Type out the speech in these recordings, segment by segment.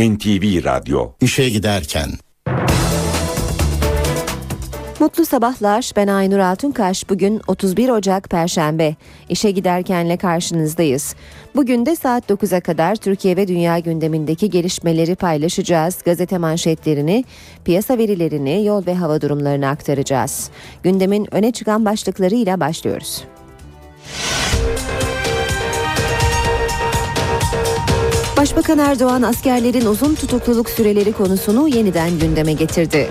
NTV Radyo İşe giderken Mutlu sabahlar. Ben Aynur Altunkaş. Bugün 31 Ocak Perşembe. İşe giderkenle karşınızdayız. Bugün de saat 9'a kadar Türkiye ve dünya gündemindeki gelişmeleri paylaşacağız. Gazete manşetlerini, piyasa verilerini, yol ve hava durumlarını aktaracağız. Gündemin öne çıkan başlıklarıyla başlıyoruz. Başbakan Erdoğan askerlerin uzun tutukluluk süreleri konusunu yeniden gündeme getirdi.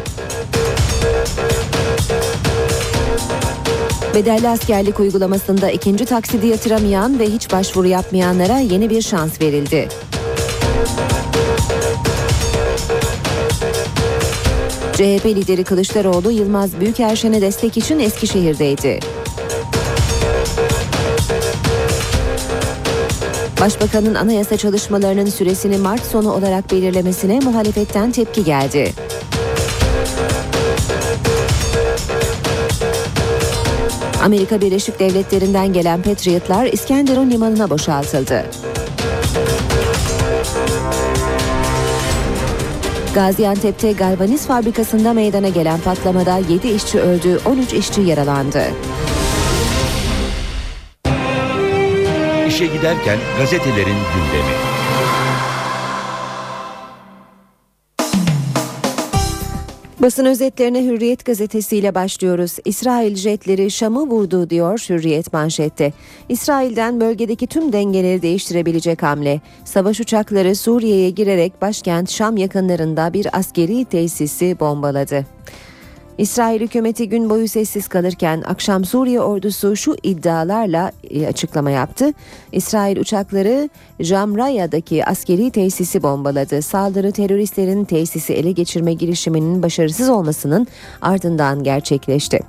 Bedelli askerlik uygulamasında ikinci taksidi yatıramayan ve hiç başvuru yapmayanlara yeni bir şans verildi. CHP lideri Kılıçdaroğlu Yılmaz Büyükerşen'e destek için Eskişehir'deydi. Başbakanın anayasa çalışmalarının süresini Mart sonu olarak belirlemesine muhalefetten tepki geldi. Amerika Birleşik Devletleri'nden gelen Patriotlar İskenderun limanına boşaltıldı. Gaziantep'te galvaniz fabrikasında meydana gelen patlamada 7 işçi öldü, 13 işçi yaralandı. İşe giderken gazetelerin gündemi. Basın özetlerine Hürriyet gazetesiyle başlıyoruz. İsrail jetleri Şam'ı vurdu diyor Hürriyet manşette. İsrail'den bölgedeki tüm dengeleri değiştirebilecek hamle. Savaş uçakları Suriye'ye girerek başkent Şam yakınlarında bir askeri tesisi bombaladı. İsrail hükümeti gün boyu sessiz kalırken akşam Suriye ordusu şu iddialarla e, açıklama yaptı. İsrail uçakları Jamraya'daki askeri tesisi bombaladı. Saldırı teröristlerin tesisi ele geçirme girişiminin başarısız olmasının ardından gerçekleşti.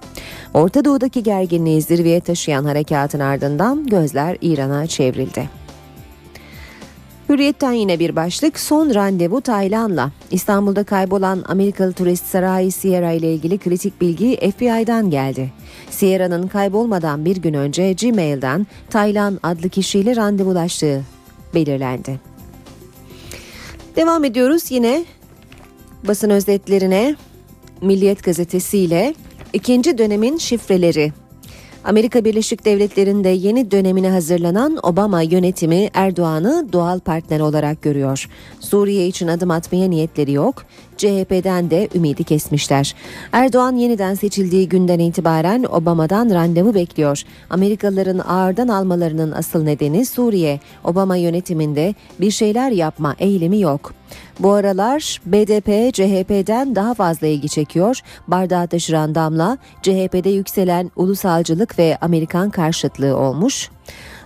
Orta Doğu'daki gerginliği zirveye taşıyan harekatın ardından gözler İran'a çevrildi. Hürriyetten yine bir başlık son randevu Taylan'la. İstanbul'da kaybolan Amerikalı turist Sarai Sierra ile ilgili kritik bilgi FBI'dan geldi. Sierra'nın kaybolmadan bir gün önce Gmail'den Taylan adlı kişiyle randevulaştığı belirlendi. Devam ediyoruz yine basın özetlerine Milliyet Gazetesi ile ikinci dönemin şifreleri Amerika Birleşik Devletleri'nde yeni dönemine hazırlanan Obama yönetimi Erdoğan'ı doğal partner olarak görüyor. Suriye için adım atmaya niyetleri yok. CHP'den de ümidi kesmişler. Erdoğan yeniden seçildiği günden itibaren Obama'dan randevu bekliyor. Amerikalıların ağırdan almalarının asıl nedeni Suriye. Obama yönetiminde bir şeyler yapma eğilimi yok. Bu aralar BDP CHP'den daha fazla ilgi çekiyor. Bardağı taşıran damla CHP'de yükselen ulusalcılık ve Amerikan karşıtlığı olmuş.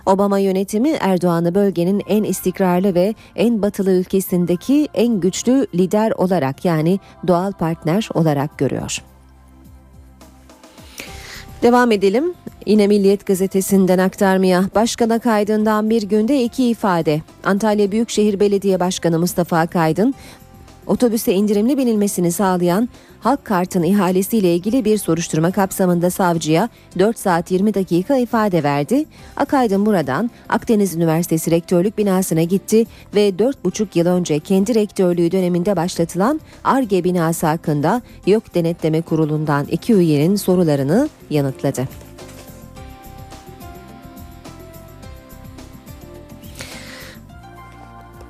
Obama yönetimi Erdoğan'ı bölgenin en istikrarlı ve en batılı ülkesindeki en güçlü lider olarak yani doğal partner olarak görüyor. Devam edelim. Yine Milliyet gazetesinden aktarmaya başkana kaydından bir günde iki ifade. Antalya Büyükşehir Belediye Başkanı Mustafa Akaydın otobüse indirimli binilmesini sağlayan halk kartın ihalesiyle ilgili bir soruşturma kapsamında savcıya 4 saat 20 dakika ifade verdi. Akaydın buradan Akdeniz Üniversitesi rektörlük binasına gitti ve 4,5 yıl önce kendi rektörlüğü döneminde başlatılan ARGE binası hakkında YÖK Denetleme Kurulu'ndan iki üyenin sorularını yanıtladı.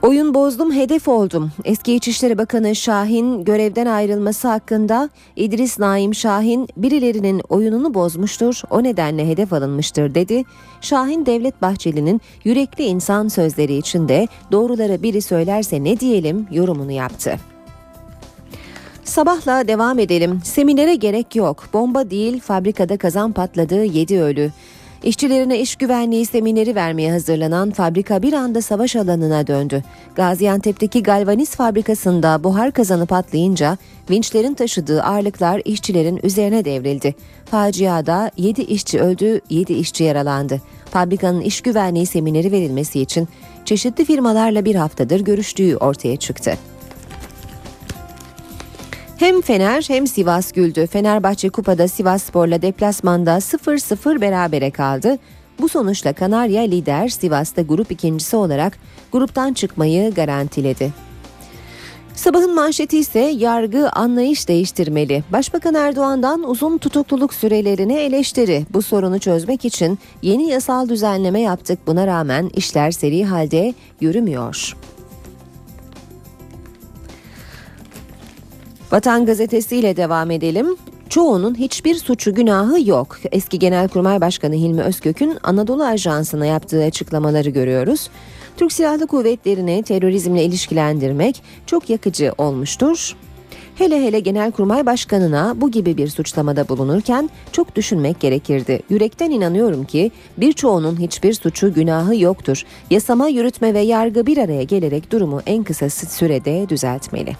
Oyun bozdum, hedef oldum. Eski İçişleri Bakanı Şahin görevden ayrılması hakkında İdris Naim Şahin birilerinin oyununu bozmuştur, o nedenle hedef alınmıştır dedi. Şahin Devlet Bahçeli'nin yürekli insan sözleri içinde doğruları biri söylerse ne diyelim yorumunu yaptı. Sabahla devam edelim. Seminere gerek yok. Bomba değil, fabrikada kazan patladı, 7 ölü. İşçilerine iş güvenliği semineri vermeye hazırlanan fabrika bir anda savaş alanına döndü. Gaziantep'teki galvaniz fabrikasında buhar kazanı patlayınca vinçlerin taşıdığı ağırlıklar işçilerin üzerine devrildi. Faciada 7 işçi öldü, 7 işçi yaralandı. Fabrikanın iş güvenliği semineri verilmesi için çeşitli firmalarla bir haftadır görüştüğü ortaya çıktı. Hem Fener hem Sivas güldü. Fenerbahçe Kupa'da Sivas Spor'la deplasmanda 0-0 berabere kaldı. Bu sonuçla Kanarya lider Sivas'ta grup ikincisi olarak gruptan çıkmayı garantiledi. Sabahın manşeti ise yargı anlayış değiştirmeli. Başbakan Erdoğan'dan uzun tutukluluk sürelerini eleştiri. Bu sorunu çözmek için yeni yasal düzenleme yaptık. Buna rağmen işler seri halde yürümüyor. Vatan Gazetesi ile devam edelim. Çoğunun hiçbir suçu günahı yok. Eski Genelkurmay Başkanı Hilmi Özkök'ün Anadolu Ajansı'na yaptığı açıklamaları görüyoruz. Türk Silahlı Kuvvetleri'ni terörizmle ilişkilendirmek çok yakıcı olmuştur. Hele hele Genelkurmay Başkanı'na bu gibi bir suçlamada bulunurken çok düşünmek gerekirdi. Yürekten inanıyorum ki birçoğunun hiçbir suçu günahı yoktur. Yasama, yürütme ve yargı bir araya gelerek durumu en kısa sürede düzeltmeli.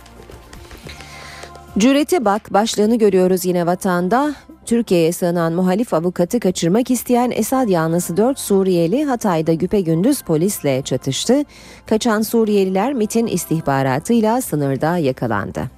Cürete bak başlığını görüyoruz yine vatanda. Türkiye'ye sığınan muhalif avukatı kaçırmak isteyen Esad yanlısı 4 Suriyeli Hatay'da güpegündüz polisle çatıştı. Kaçan Suriyeliler MIT'in istihbaratıyla sınırda yakalandı.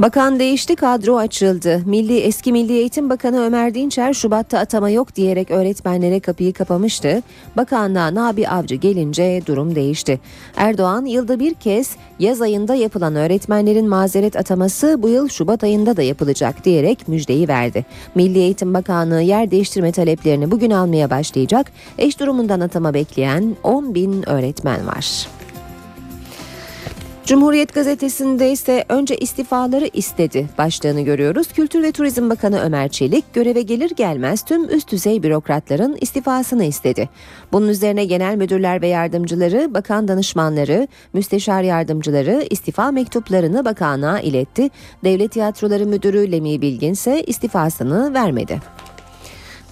Bakan değişti kadro açıldı. Milli eski Milli Eğitim Bakanı Ömer Dinçer Şubat'ta atama yok diyerek öğretmenlere kapıyı kapamıştı. Bakanlığa Nabi Avcı gelince durum değişti. Erdoğan yılda bir kez yaz ayında yapılan öğretmenlerin mazeret ataması bu yıl Şubat ayında da yapılacak diyerek müjdeyi verdi. Milli Eğitim Bakanlığı yer değiştirme taleplerini bugün almaya başlayacak. Eş durumundan atama bekleyen 10 bin öğretmen var. Cumhuriyet gazetesinde ise önce istifaları istedi başlığını görüyoruz. Kültür ve Turizm Bakanı Ömer Çelik göreve gelir gelmez tüm üst düzey bürokratların istifasını istedi. Bunun üzerine genel müdürler ve yardımcıları, bakan danışmanları, müsteşar yardımcıları istifa mektuplarını bakanlığa iletti. Devlet Tiyatroları Müdürü Lemi Bilgin ise istifasını vermedi.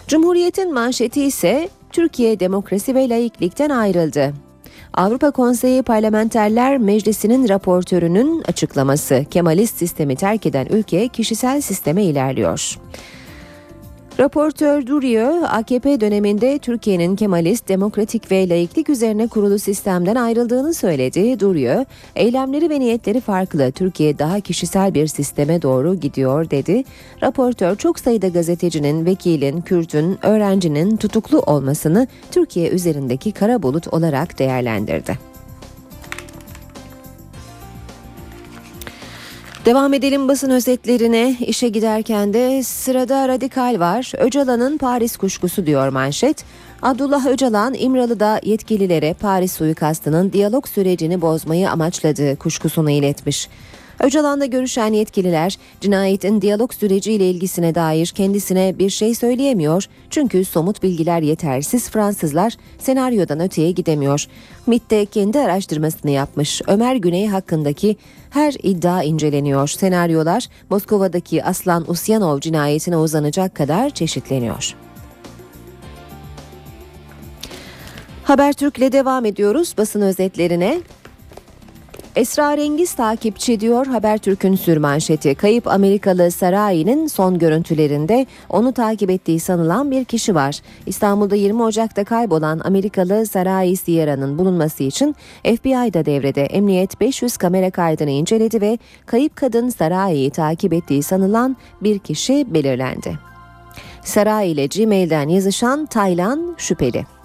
Cumhuriyet'in manşeti ise Türkiye demokrasi ve laiklikten ayrıldı. Avrupa Konseyi Parlamenterler Meclisi'nin raportörünün açıklaması Kemalist sistemi terk eden ülke kişisel sisteme ilerliyor. Raportör Durio, AKP döneminde Türkiye'nin Kemalist, demokratik ve laiklik üzerine kurulu sistemden ayrıldığını söyledi. Durio, eylemleri ve niyetleri farklı, Türkiye daha kişisel bir sisteme doğru gidiyor dedi. Raportör çok sayıda gazetecinin, vekilin, Kürt'ün, öğrencinin tutuklu olmasını Türkiye üzerindeki kara bulut olarak değerlendirdi. Devam edelim basın özetlerine. İşe giderken de sırada radikal var. Öcalan'ın Paris kuşkusu diyor manşet. Abdullah Öcalan İmralı'da yetkililere Paris suikastının diyalog sürecini bozmayı amaçladığı kuşkusunu iletmiş. Öcalan'da görüşen yetkililer cinayetin diyalog süreciyle ilgisine dair kendisine bir şey söyleyemiyor çünkü somut bilgiler yetersiz Fransızlar senaryodan öteye gidemiyor. MIT de kendi araştırmasını yapmış. Ömer Güney hakkındaki her iddia inceleniyor. Senaryolar Moskova'daki Aslan Usyanov cinayetine uzanacak kadar çeşitleniyor. Habertürk'le devam ediyoruz basın özetlerine. Esrarengiz takipçi diyor Habertürk'ün sürmanşeti. Kayıp Amerikalı Sarai'nin son görüntülerinde onu takip ettiği sanılan bir kişi var. İstanbul'da 20 Ocak'ta kaybolan Amerikalı Sarai Sierra'nın bulunması için FBI da devrede. Emniyet 500 kamera kaydını inceledi ve kayıp kadın Sarai'yi takip ettiği sanılan bir kişi belirlendi. Sarai ile Gmail'den yazışan Taylan şüpheli.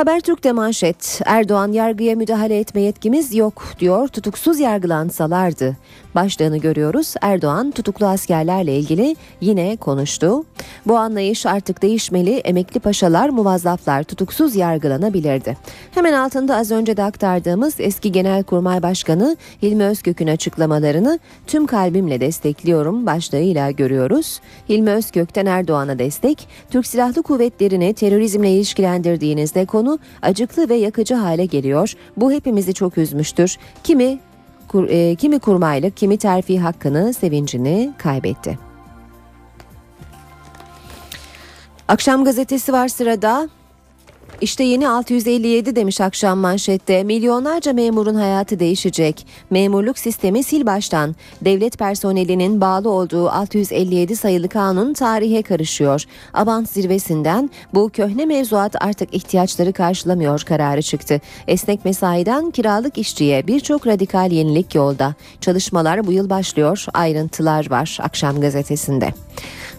Habertürk'te manşet Erdoğan yargıya müdahale etme yetkimiz yok diyor tutuksuz yargılansalardı. Başlığını görüyoruz Erdoğan tutuklu askerlerle ilgili yine konuştu. Bu anlayış artık değişmeli emekli paşalar muvazzaflar tutuksuz yargılanabilirdi. Hemen altında az önce de aktardığımız eski Genelkurmay Başkanı Hilmi Özkök'ün açıklamalarını tüm kalbimle destekliyorum başlığıyla görüyoruz. Hilmi Özkök'ten Erdoğan'a destek Türk Silahlı Kuvvetleri'ni terörizmle ilişkilendirdiğinizde konu acıklı ve yakıcı hale geliyor. Bu hepimizi çok üzmüştür. Kimi kur, e, kimi kurmaylık, kimi terfi hakkını, sevincini kaybetti. Akşam gazetesi var sırada. İşte yeni 657 demiş akşam manşette. Milyonlarca memurun hayatı değişecek. Memurluk sistemi sil baştan. Devlet personelinin bağlı olduğu 657 sayılı kanun tarihe karışıyor. Abant zirvesinden bu köhne mevzuat artık ihtiyaçları karşılamıyor kararı çıktı. Esnek mesaiden kiralık işçiye birçok radikal yenilik yolda. Çalışmalar bu yıl başlıyor. Ayrıntılar var akşam gazetesinde.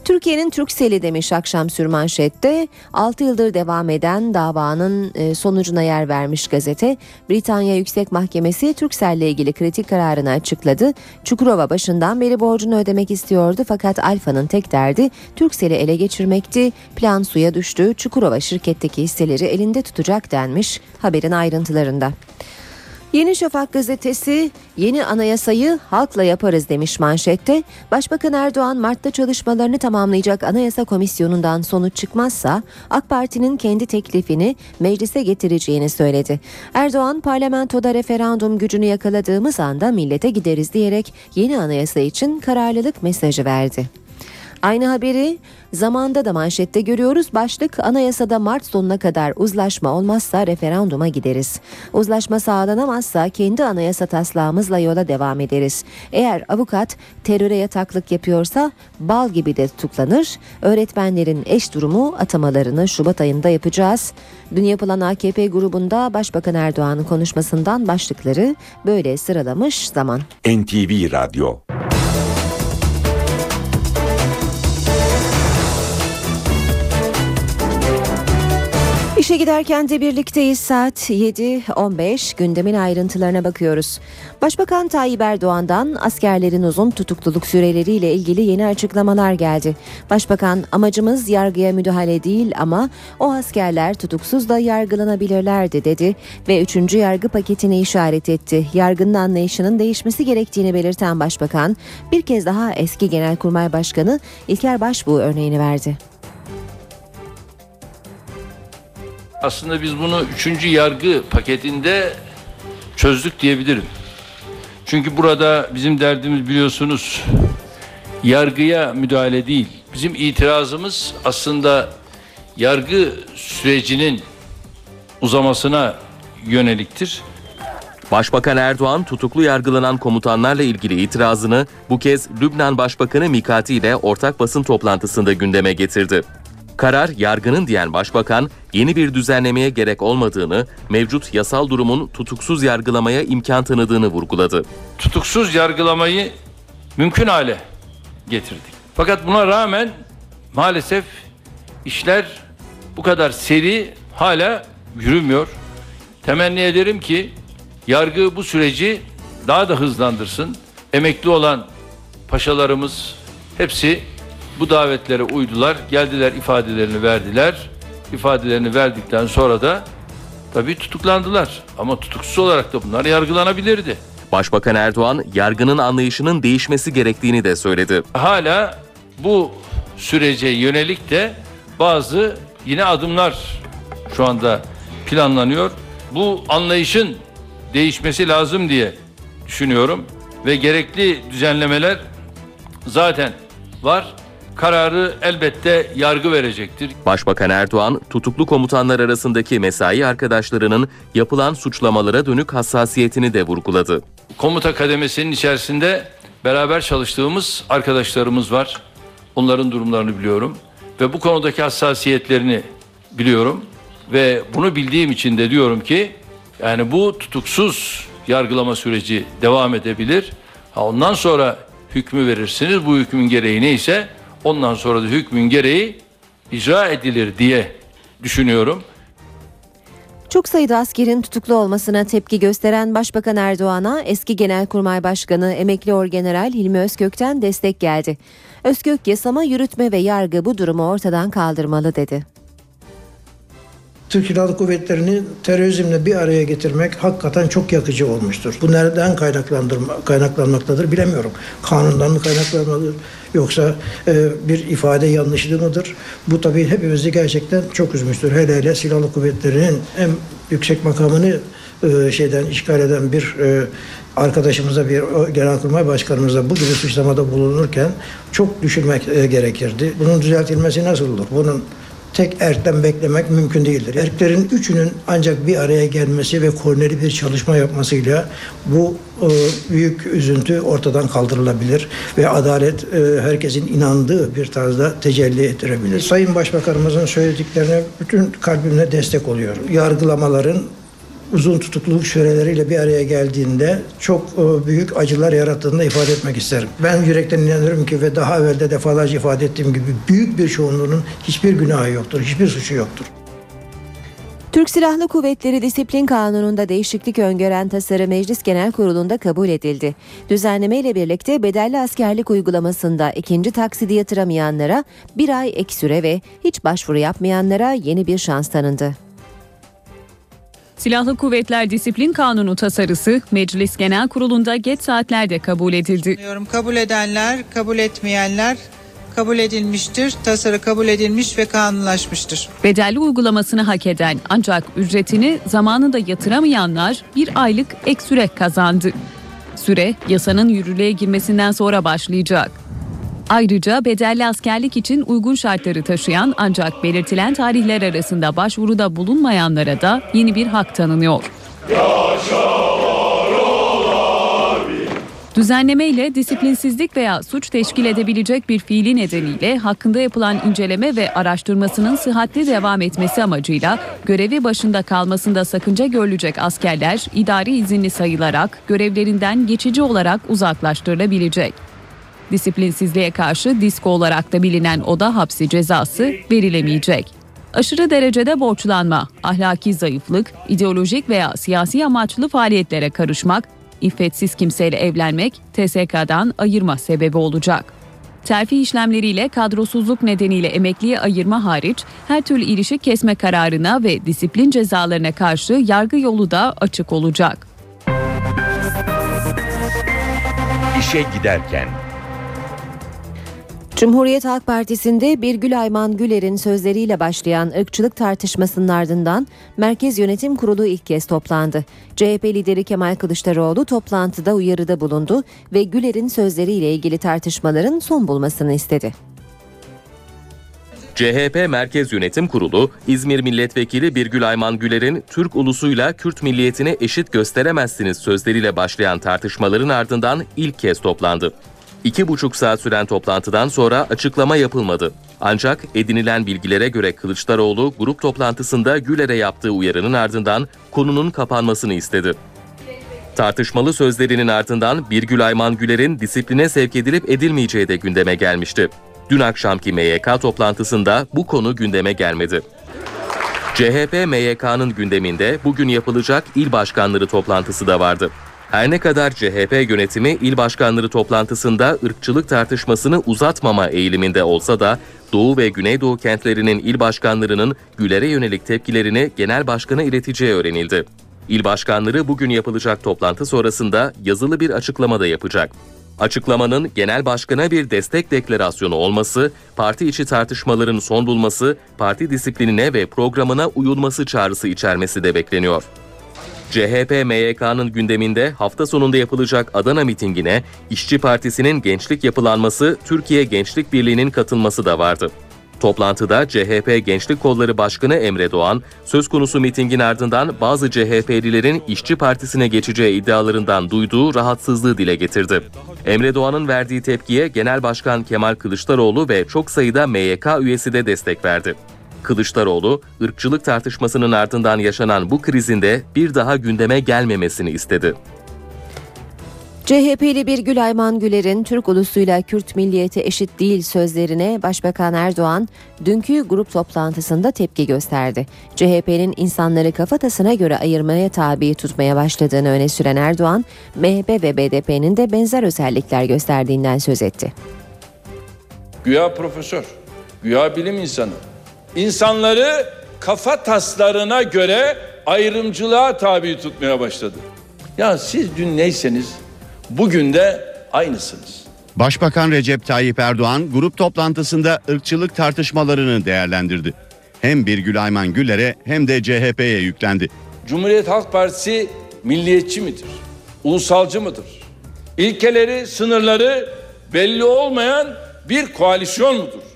Türkiye'nin Türkseli demiş akşam sürmanşette 6 yıldır devam eden davanın e, sonucuna yer vermiş gazete. Britanya Yüksek Mahkemesi Türksel ile ilgili kritik kararını açıkladı. Çukurova başından beri borcunu ödemek istiyordu fakat Alfa'nın tek derdi Türksel'i ele geçirmekti. Plan suya düştü. Çukurova şirketteki hisseleri elinde tutacak denmiş haberin ayrıntılarında. Yeni Şafak gazetesi yeni anayasayı halkla yaparız demiş manşette. Başbakan Erdoğan Mart'ta çalışmalarını tamamlayacak anayasa komisyonundan sonuç çıkmazsa AK Parti'nin kendi teklifini meclise getireceğini söyledi. Erdoğan parlamentoda referandum gücünü yakaladığımız anda millete gideriz diyerek yeni anayasa için kararlılık mesajı verdi. Aynı haberi zamanda da manşette görüyoruz. Başlık anayasada Mart sonuna kadar uzlaşma olmazsa referanduma gideriz. Uzlaşma sağlanamazsa kendi anayasa taslağımızla yola devam ederiz. Eğer avukat teröre yataklık yapıyorsa bal gibi de tutuklanır. Öğretmenlerin eş durumu atamalarını Şubat ayında yapacağız. Dün yapılan AKP grubunda Başbakan Erdoğan'ın konuşmasından başlıkları böyle sıralamış zaman. NTV Radyo İşe giderken de birlikteyiz saat 7.15 gündemin ayrıntılarına bakıyoruz. Başbakan Tayyip Erdoğan'dan askerlerin uzun tutukluluk süreleriyle ilgili yeni açıklamalar geldi. Başbakan amacımız yargıya müdahale değil ama o askerler tutuksuz da yargılanabilirlerdi dedi ve 3. yargı paketini işaret etti. Yargının anlayışının değişmesi gerektiğini belirten başbakan bir kez daha eski Genelkurmay Başkanı İlker Başbuğ örneğini verdi. Aslında biz bunu üçüncü yargı paketinde çözdük diyebilirim. Çünkü burada bizim derdimiz biliyorsunuz yargıya müdahale değil. Bizim itirazımız aslında yargı sürecinin uzamasına yöneliktir. Başbakan Erdoğan tutuklu yargılanan komutanlarla ilgili itirazını bu kez Lübnan Başbakanı Mikati ile ortak basın toplantısında gündeme getirdi. Karar yargının diyen başbakan yeni bir düzenlemeye gerek olmadığını, mevcut yasal durumun tutuksuz yargılamaya imkan tanıdığını vurguladı. Tutuksuz yargılamayı mümkün hale getirdik. Fakat buna rağmen maalesef işler bu kadar seri hala yürümüyor. Temenni ederim ki yargı bu süreci daha da hızlandırsın. Emekli olan paşalarımız hepsi bu davetlere uydular. Geldiler ifadelerini verdiler. İfadelerini verdikten sonra da tabii tutuklandılar. Ama tutuksuz olarak da bunlar yargılanabilirdi. Başbakan Erdoğan yargının anlayışının değişmesi gerektiğini de söyledi. Hala bu sürece yönelik de bazı yine adımlar şu anda planlanıyor. Bu anlayışın değişmesi lazım diye düşünüyorum ve gerekli düzenlemeler zaten var kararı elbette yargı verecektir. Başbakan Erdoğan, tutuklu komutanlar arasındaki mesai arkadaşlarının yapılan suçlamalara dönük hassasiyetini de vurguladı. Komuta kademesinin içerisinde beraber çalıştığımız arkadaşlarımız var. Onların durumlarını biliyorum ve bu konudaki hassasiyetlerini biliyorum ve bunu bildiğim için de diyorum ki yani bu tutuksuz yargılama süreci devam edebilir. ondan sonra hükmü verirsiniz. Bu hükmün gereği neyse Ondan sonra da hükmün gereği icra edilir diye düşünüyorum. Çok sayıda askerin tutuklu olmasına tepki gösteren Başbakan Erdoğan'a eski Genelkurmay Başkanı emekli Orgeneral Hilmi Özkök'ten destek geldi. Özkök yasama, yürütme ve yargı bu durumu ortadan kaldırmalı dedi. Türk Silahlı Kuvvetleri'ni terörizmle bir araya getirmek hakikaten çok yakıcı olmuştur. Bu nereden kaynaklanmaktadır bilemiyorum. Kanundan mı kaynaklanmalıdır yoksa e, bir ifade yanlışlığı mıdır? Bu tabii hepimizi gerçekten çok üzmüştür. Hele hele Silahlı Kuvvetleri'nin en yüksek makamını e, şeyden işgal eden bir e, arkadaşımıza bir genelkurmay başkanımıza bu gibi suçlamada bulunurken çok düşünmek e, gerekirdi. Bunun düzeltilmesi nasıl olur? Bunun tek erkten beklemek mümkün değildir. Erklerin üçünün ancak bir araya gelmesi ve koordineli bir çalışma yapmasıyla bu e, büyük üzüntü ortadan kaldırılabilir ve adalet e, herkesin inandığı bir tarzda tecelli ettirebilir. Sayın Başbakanımızın söylediklerine bütün kalbimle destek oluyorum. Yargılamaların uzun tutukluluk süreleriyle bir araya geldiğinde çok e, büyük acılar yarattığını ifade etmek isterim. Ben yürekten inanıyorum ki ve daha evvel de defalarca ifade ettiğim gibi büyük bir çoğunluğunun hiçbir günahı yoktur, hiçbir suçu yoktur. Türk Silahlı Kuvvetleri Disiplin Kanunu'nda değişiklik öngören tasarı Meclis Genel Kurulu'nda kabul edildi. Düzenleme ile birlikte bedelli askerlik uygulamasında ikinci taksidi yatıramayanlara bir ay ek süre ve hiç başvuru yapmayanlara yeni bir şans tanındı. Silahlı Kuvvetler Disiplin Kanunu tasarısı Meclis Genel Kurulu'nda geç saatlerde kabul edildi. Kabul edenler, kabul etmeyenler kabul edilmiştir. Tasarı kabul edilmiş ve kanunlaşmıştır. Bedelli uygulamasını hak eden ancak ücretini zamanında yatıramayanlar bir aylık ek süre kazandı. Süre yasanın yürürlüğe girmesinden sonra başlayacak. Ayrıca bedelli askerlik için uygun şartları taşıyan ancak belirtilen tarihler arasında başvuruda bulunmayanlara da yeni bir hak tanınıyor. Düzenleme ile disiplinsizlik veya suç teşkil edebilecek bir fiili nedeniyle hakkında yapılan inceleme ve araştırmasının sıhhatli devam etmesi amacıyla görevi başında kalmasında sakınca görülecek askerler idari izinli sayılarak görevlerinden geçici olarak uzaklaştırılabilecek. Disiplinsizliğe karşı disko olarak da bilinen oda hapsi cezası verilemeyecek. Aşırı derecede borçlanma, ahlaki zayıflık, ideolojik veya siyasi amaçlı faaliyetlere karışmak, iffetsiz kimseyle evlenmek TSK'dan ayırma sebebi olacak. Terfi işlemleriyle kadrosuzluk nedeniyle emekliye ayırma hariç her türlü ilişki kesme kararına ve disiplin cezalarına karşı yargı yolu da açık olacak. İşe giderken Cumhuriyet Halk Partisi'nde Birgül Ayman Güler'in sözleriyle başlayan ırkçılık tartışmasının ardından Merkez Yönetim Kurulu ilk kez toplandı. CHP lideri Kemal Kılıçdaroğlu toplantıda uyarıda bulundu ve Güler'in sözleriyle ilgili tartışmaların son bulmasını istedi. CHP Merkez Yönetim Kurulu, İzmir Milletvekili Birgül Ayman Güler'in Türk ulusuyla Kürt milliyetini eşit gösteremezsiniz sözleriyle başlayan tartışmaların ardından ilk kez toplandı. İki buçuk saat süren toplantıdan sonra açıklama yapılmadı. Ancak edinilen bilgilere göre Kılıçdaroğlu grup toplantısında Güler'e yaptığı uyarının ardından konunun kapanmasını istedi. Tartışmalı sözlerinin ardından Birgül Ayman Güler'in disipline sevk edilip edilmeyeceği de gündeme gelmişti. Dün akşamki MYK toplantısında bu konu gündeme gelmedi. CHP MYK'nın gündeminde bugün yapılacak il başkanları toplantısı da vardı. Her ne kadar CHP yönetimi il başkanları toplantısında ırkçılık tartışmasını uzatmama eğiliminde olsa da Doğu ve Güneydoğu kentlerinin il başkanlarının Güler'e yönelik tepkilerini genel başkana ileteceği öğrenildi. İl başkanları bugün yapılacak toplantı sonrasında yazılı bir açıklama da yapacak. Açıklamanın genel başkana bir destek deklarasyonu olması, parti içi tartışmaların son bulması, parti disiplinine ve programına uyulması çağrısı içermesi de bekleniyor. CHP MYK'nın gündeminde hafta sonunda yapılacak Adana mitingine İşçi Partisi'nin gençlik yapılanması Türkiye Gençlik Birliği'nin katılması da vardı. Toplantıda CHP Gençlik Kolları Başkanı Emre Doğan, söz konusu mitingin ardından bazı CHP'lilerin İşçi Partisi'ne geçeceği iddialarından duyduğu rahatsızlığı dile getirdi. Emre Doğan'ın verdiği tepkiye Genel Başkan Kemal Kılıçdaroğlu ve çok sayıda MYK üyesi de destek verdi. Kılıçdaroğlu, ırkçılık tartışmasının ardından yaşanan bu krizin de bir daha gündeme gelmemesini istedi. CHP'li Birgül Ayman Güler'in Türk ulusuyla Kürt milliyeti eşit değil sözlerine Başbakan Erdoğan dünkü grup toplantısında tepki gösterdi. CHP'nin insanları kafatasına göre ayırmaya tabi tutmaya başladığını öne süren Erdoğan, MHP ve BDP'nin de benzer özellikler gösterdiğinden söz etti. Güya profesör, güya bilim insanı. İnsanları kafa taslarına göre ayrımcılığa tabi tutmaya başladı. Ya siz dün neyseniz bugün de aynısınız. Başbakan Recep Tayyip Erdoğan grup toplantısında ırkçılık tartışmalarını değerlendirdi. Hem Birgül Ayman Güler'e hem de CHP'ye yüklendi. Cumhuriyet Halk Partisi milliyetçi midir? Ulusalcı mıdır? İlkeleri, sınırları belli olmayan bir koalisyon mudur?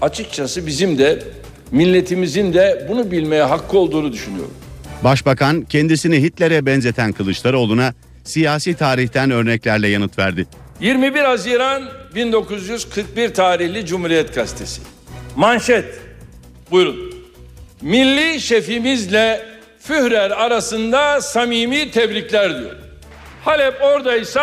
Açıkçası bizim de milletimizin de bunu bilmeye hakkı olduğunu düşünüyorum. Başbakan kendisini Hitler'e benzeten Kılıçdaroğlu'na siyasi tarihten örneklerle yanıt verdi. 21 Haziran 1941 tarihli Cumhuriyet Gazetesi. Manşet. Buyurun. Milli şefimizle Führer arasında samimi tebrikler diyor. Halep oradaysa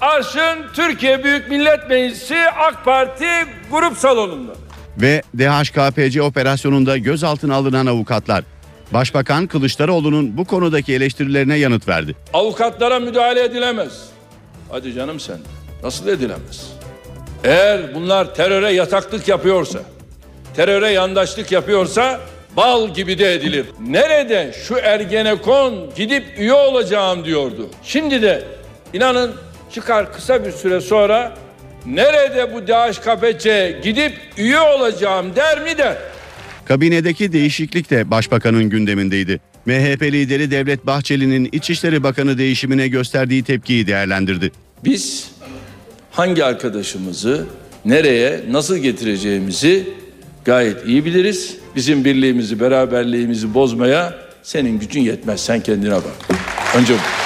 Arşın Türkiye Büyük Millet Meclisi AK Parti grup salonunda. Ve DHKPC operasyonunda gözaltına alınan avukatlar. Başbakan Kılıçdaroğlu'nun bu konudaki eleştirilerine yanıt verdi. Avukatlara müdahale edilemez. Hadi canım sen. Nasıl edilemez? Eğer bunlar teröre yataklık yapıyorsa, teröre yandaşlık yapıyorsa bal gibi de edilir. Nerede şu Ergenekon gidip üye olacağım diyordu. Şimdi de inanın çıkar kısa bir süre sonra nerede bu DHKPC gidip üye olacağım der mi der. Kabinedeki değişiklik de başbakanın gündemindeydi. MHP lideri Devlet Bahçeli'nin İçişleri Bakanı değişimine gösterdiği tepkiyi değerlendirdi. Biz hangi arkadaşımızı nereye nasıl getireceğimizi gayet iyi biliriz. Bizim birliğimizi, beraberliğimizi bozmaya senin gücün yetmez. Sen kendine bak. Önce bu.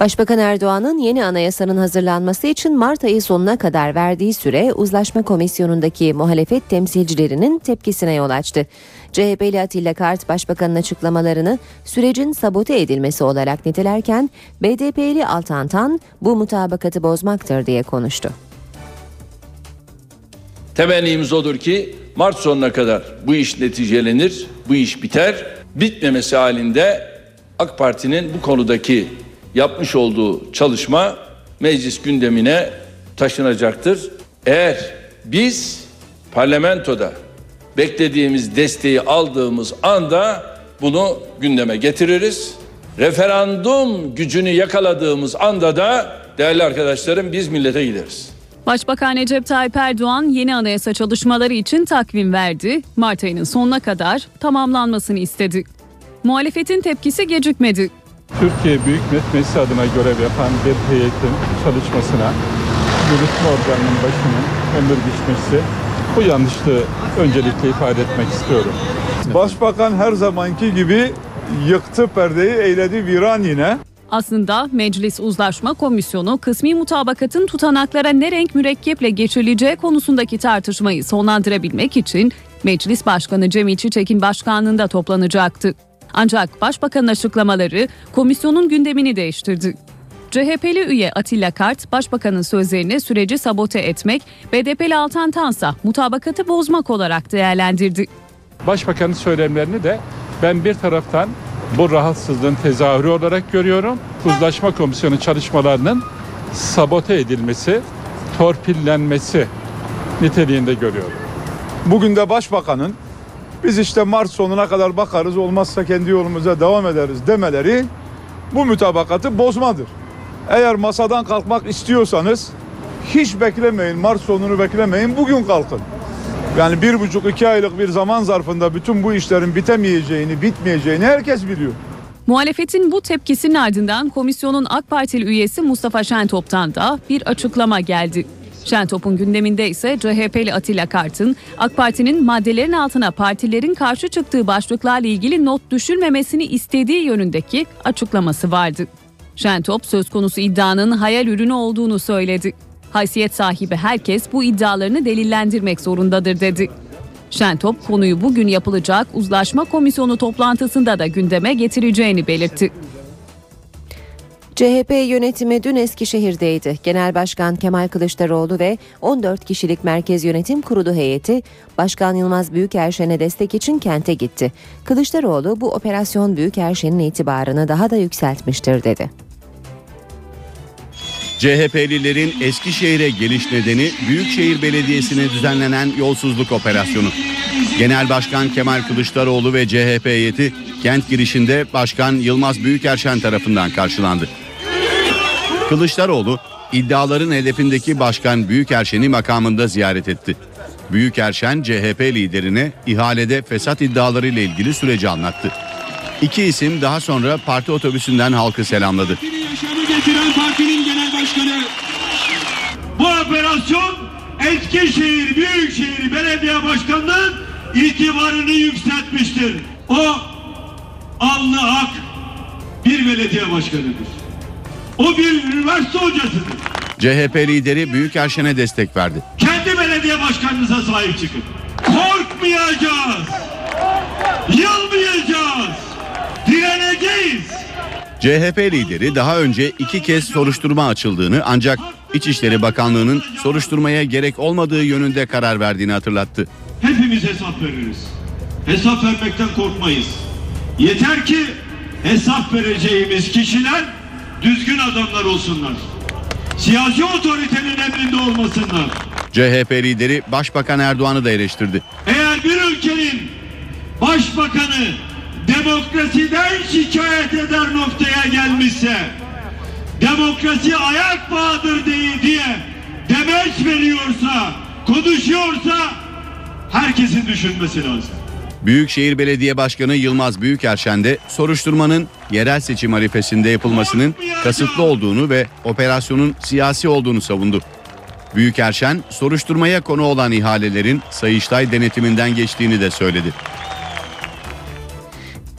Başbakan Erdoğan'ın yeni anayasanın hazırlanması için Mart ayı sonuna kadar verdiği süre uzlaşma komisyonundaki muhalefet temsilcilerinin tepkisine yol açtı. CHP'li Atilla Kart başbakanın açıklamalarını sürecin sabote edilmesi olarak nitelerken BDP'li Altan Tan bu mutabakatı bozmaktır diye konuştu. Temennimiz odur ki Mart sonuna kadar bu iş neticelenir, bu iş biter. Bitmemesi halinde AK Parti'nin bu konudaki yapmış olduğu çalışma meclis gündemine taşınacaktır. Eğer biz parlamentoda beklediğimiz desteği aldığımız anda bunu gündeme getiririz. Referandum gücünü yakaladığımız anda da değerli arkadaşlarım biz millete gideriz. Başbakan Recep Tayyip Erdoğan yeni anayasa çalışmaları için takvim verdi. Mart ayının sonuna kadar tamamlanmasını istedi. Muhalefetin tepkisi gecikmedi. Türkiye Büyük Millet Meclisi adına görev yapan bir heyetin çalışmasına yürütme organının başının ömür biçmesi bu yanlışlığı öncelikle ifade etmek istiyorum. Başbakan her zamanki gibi yıktı perdeyi eyledi viran yine. Aslında Meclis Uzlaşma Komisyonu kısmi mutabakatın tutanaklara ne renk mürekkeple geçirileceği konusundaki tartışmayı sonlandırabilmek için Meclis Başkanı Cemil Çiçek'in başkanlığında toplanacaktı. Ancak Başbakanın açıklamaları komisyonun gündemini değiştirdi. CHP'li üye Atilla Kart, Başbakanın sözlerini süreci sabote etmek, BDP'li Altan Tansa mutabakatı bozmak olarak değerlendirdi. Başbakanın söylemlerini de ben bir taraftan bu rahatsızlığın tezahürü olarak görüyorum. Uzlaşma Komisyonu çalışmalarının sabote edilmesi, torpillenmesi niteliğinde görüyorum. Bugün de Başbakanın biz işte Mart sonuna kadar bakarız olmazsa kendi yolumuza devam ederiz demeleri bu mütabakatı bozmadır. Eğer masadan kalkmak istiyorsanız hiç beklemeyin Mart sonunu beklemeyin bugün kalkın. Yani bir buçuk iki aylık bir zaman zarfında bütün bu işlerin bitemeyeceğini, bitmeyeceğini herkes biliyor. Muhalefetin bu tepkisinin ardından komisyonun AK Partili üyesi Mustafa Şentop'tan da bir açıklama geldi. Şentop'un gündeminde ise CHP'li Atilla Kart'ın AK Parti'nin maddelerin altına partilerin karşı çıktığı başlıklarla ilgili not düşülmemesini istediği yönündeki açıklaması vardı. Şentop söz konusu iddianın hayal ürünü olduğunu söyledi. Haysiyet sahibi herkes bu iddialarını delillendirmek zorundadır dedi. Şentop konuyu bugün yapılacak uzlaşma komisyonu toplantısında da gündeme getireceğini belirtti. CHP yönetimi dün Eskişehir'deydi. Genel Başkan Kemal Kılıçdaroğlu ve 14 kişilik Merkez Yönetim Kurulu heyeti Başkan Yılmaz Büyükerşen'e destek için kente gitti. Kılıçdaroğlu bu operasyon Büyükerşen'in itibarını daha da yükseltmiştir dedi. CHP'lilerin Eskişehir'e geliş nedeni Büyükşehir Belediyesi'ne düzenlenen yolsuzluk operasyonu. Genel Başkan Kemal Kılıçdaroğlu ve CHP heyeti kent girişinde Başkan Yılmaz Büyükerşen tarafından karşılandı. Kılıçdaroğlu iddiaların hedefindeki Başkan Büyükerşen'i makamında ziyaret etti. Büyükerşen CHP liderine ihalede fesat iddialarıyla ilgili süreci anlattı. İki isim daha sonra parti otobüsünden halkı selamladı. yaşamı getiren partinin genel başkanı. Bu operasyon Eskişehir Büyükşehir Belediye Başkanı'nın itibarını yükseltmiştir. O alnı hak bir belediye başkanıdır. O bir üniversite hocasıdır. CHP lideri Büyükerşen'e destek verdi. Kendi belediye başkanınıza sahip çıkın. Korkmayacağız. Yılmayacağız. vereceğiz. CHP lideri daha önce iki kez soruşturma açıldığını ancak İçişleri Bakanlığı'nın soruşturmaya gerek olmadığı yönünde karar verdiğini hatırlattı. Hepimiz hesap veririz. Hesap vermekten korkmayız. Yeter ki hesap vereceğimiz kişiler düzgün adamlar olsunlar. Siyasi otoritenin emrinde olmasınlar. CHP lideri Başbakan Erdoğan'ı da eleştirdi. Eğer bir ülkenin başbakanı demokrasiden şikayet eder noktaya gelmişse demokrasi ayak bağıdır diye, diye demeç veriyorsa, konuşuyorsa herkesin düşünmesi lazım. Büyükşehir Belediye Başkanı Yılmaz Büyükerşen de soruşturmanın yerel seçim arifesinde yapılmasının kasıtlı olduğunu ve operasyonun siyasi olduğunu savundu. Büyükerşen soruşturmaya konu olan ihalelerin Sayıştay denetiminden geçtiğini de söyledi.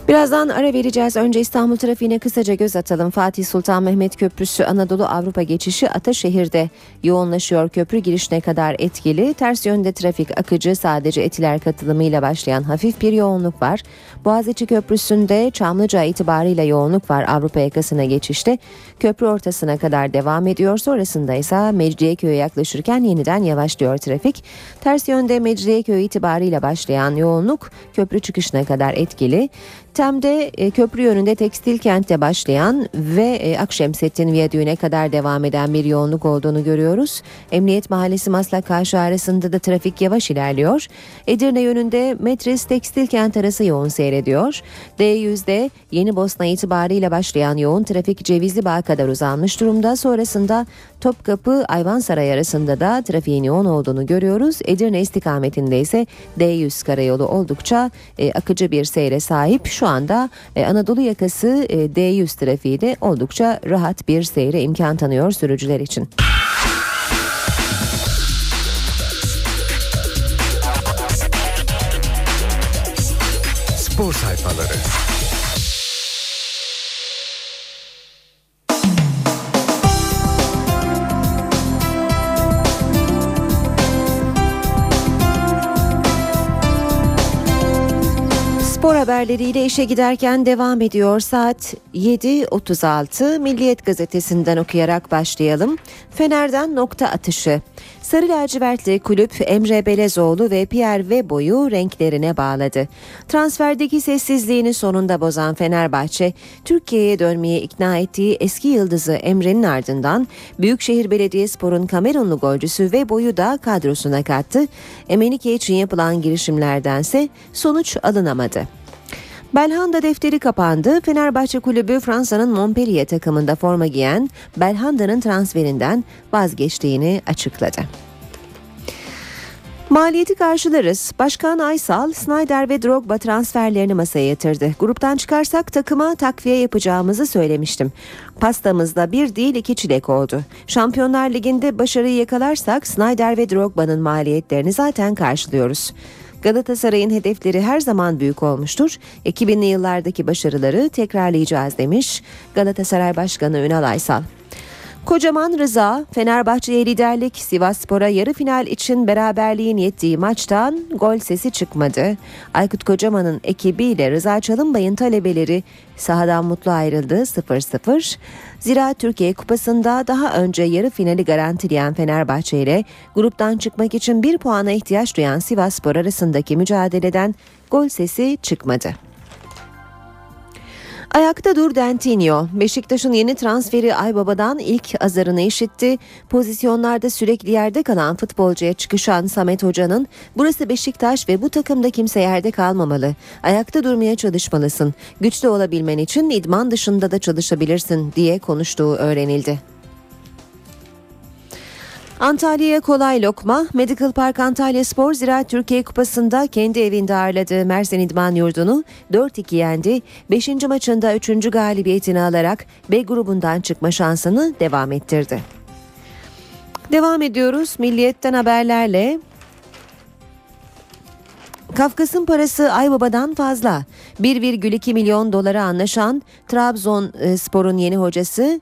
Birazdan ara vereceğiz. Önce İstanbul trafiğine kısaca göz atalım. Fatih Sultan Mehmet Köprüsü Anadolu Avrupa geçişi Ataşehir'de yoğunlaşıyor. Köprü girişine kadar etkili. Ters yönde trafik akıcı sadece etiler katılımıyla başlayan hafif bir yoğunluk var. Boğaziçi Köprüsü'nde Çamlıca itibarıyla yoğunluk var Avrupa yakasına geçişte. Köprü ortasına kadar devam ediyor. Sonrasında ise Mecidiyeköy'e yaklaşırken yeniden yavaşlıyor trafik. Ters yönde Mecidiyeköy itibarıyla başlayan yoğunluk köprü çıkışına kadar etkili. Tem'de e, köprü yönünde tekstil kentte başlayan ve e, Akşemsettin Viyadüğü'ne kadar devam eden bir yoğunluk olduğunu görüyoruz. Emniyet Mahallesi Maslak Karşı arasında da trafik yavaş ilerliyor. Edirne yönünde Metris Tekstil Kent arası yoğun seyrediyor. D100'de Yeni Bosna itibariyle başlayan yoğun trafik Cevizli Bağ kadar uzanmış durumda. Sonrasında Topkapı Ayvansaray arasında da trafiğin yoğun olduğunu görüyoruz. Edirne istikametinde ise D100 karayolu oldukça e, akıcı bir seyre sahip. Şu anda e, Anadolu yakası e, D100 trafiği de oldukça rahat bir seyre imkan tanıyor sürücüler için. Spor sayfaları. Haberleriyle işe giderken devam ediyor. Saat 7.36 Milliyet gazetesinden okuyarak başlayalım. Fener'den nokta atışı. Sarı lacivertli kulüp Emre Belezoğlu ve Pierre Webo'yu renklerine bağladı. Transferdeki sessizliğini sonunda bozan Fenerbahçe, Türkiye'ye dönmeye ikna ettiği eski yıldızı Emre'nin ardından Büyükşehir Belediyespor'un Kamerunlu golcüsü Webo'yu da kadrosuna kattı. Emenike için yapılan girişimlerdense sonuç alınamadı. Belhanda defteri kapandı. Fenerbahçe Kulübü Fransa'nın Montpellier takımında forma giyen Belhanda'nın transferinden vazgeçtiğini açıkladı. Maliyeti karşılarız. Başkan Aysal, Snyder ve Drogba transferlerini masaya yatırdı. Gruptan çıkarsak takıma takviye yapacağımızı söylemiştim. Pastamızda bir değil iki çilek oldu. Şampiyonlar Ligi'nde başarıyı yakalarsak Snyder ve Drogba'nın maliyetlerini zaten karşılıyoruz. Galatasaray'ın hedefleri her zaman büyük olmuştur. 2000'li yıllardaki başarıları tekrarlayacağız demiş Galatasaray Başkanı Ünal Aysal. Kocaman Rıza, Fenerbahçe'ye liderlik, Sivasspor'a yarı final için beraberliğin yettiği maçtan gol sesi çıkmadı. Aykut Kocaman'ın ekibiyle Rıza Çalınbay'ın talebeleri sahadan mutlu ayrıldı 0-0. Zira Türkiye Kupası'nda daha önce yarı finali garantileyen Fenerbahçe ile gruptan çıkmak için bir puana ihtiyaç duyan Sivasspor arasındaki mücadeleden gol sesi çıkmadı. Ayakta dur Dentinho. Beşiktaş'ın yeni transferi Aybaba'dan ilk azarını işitti. Pozisyonlarda sürekli yerde kalan futbolcuya çıkışan Samet Hoca'nın burası Beşiktaş ve bu takımda kimse yerde kalmamalı. Ayakta durmaya çalışmalısın. Güçlü olabilmen için idman dışında da çalışabilirsin diye konuştuğu öğrenildi. Antalya'ya kolay lokma. Medical Park Antalya Spor Ziraat Türkiye Kupası'nda kendi evinde ağırladığı Mersin İdman Yurdu'nu 4-2 yendi. 5. maçında 3. galibiyetini alarak B grubundan çıkma şansını devam ettirdi. Devam ediyoruz Milliyet'ten haberlerle. Kafkas'ın parası Aybaba'dan fazla. 1,2 milyon dolara anlaşan Trabzonspor'un yeni hocası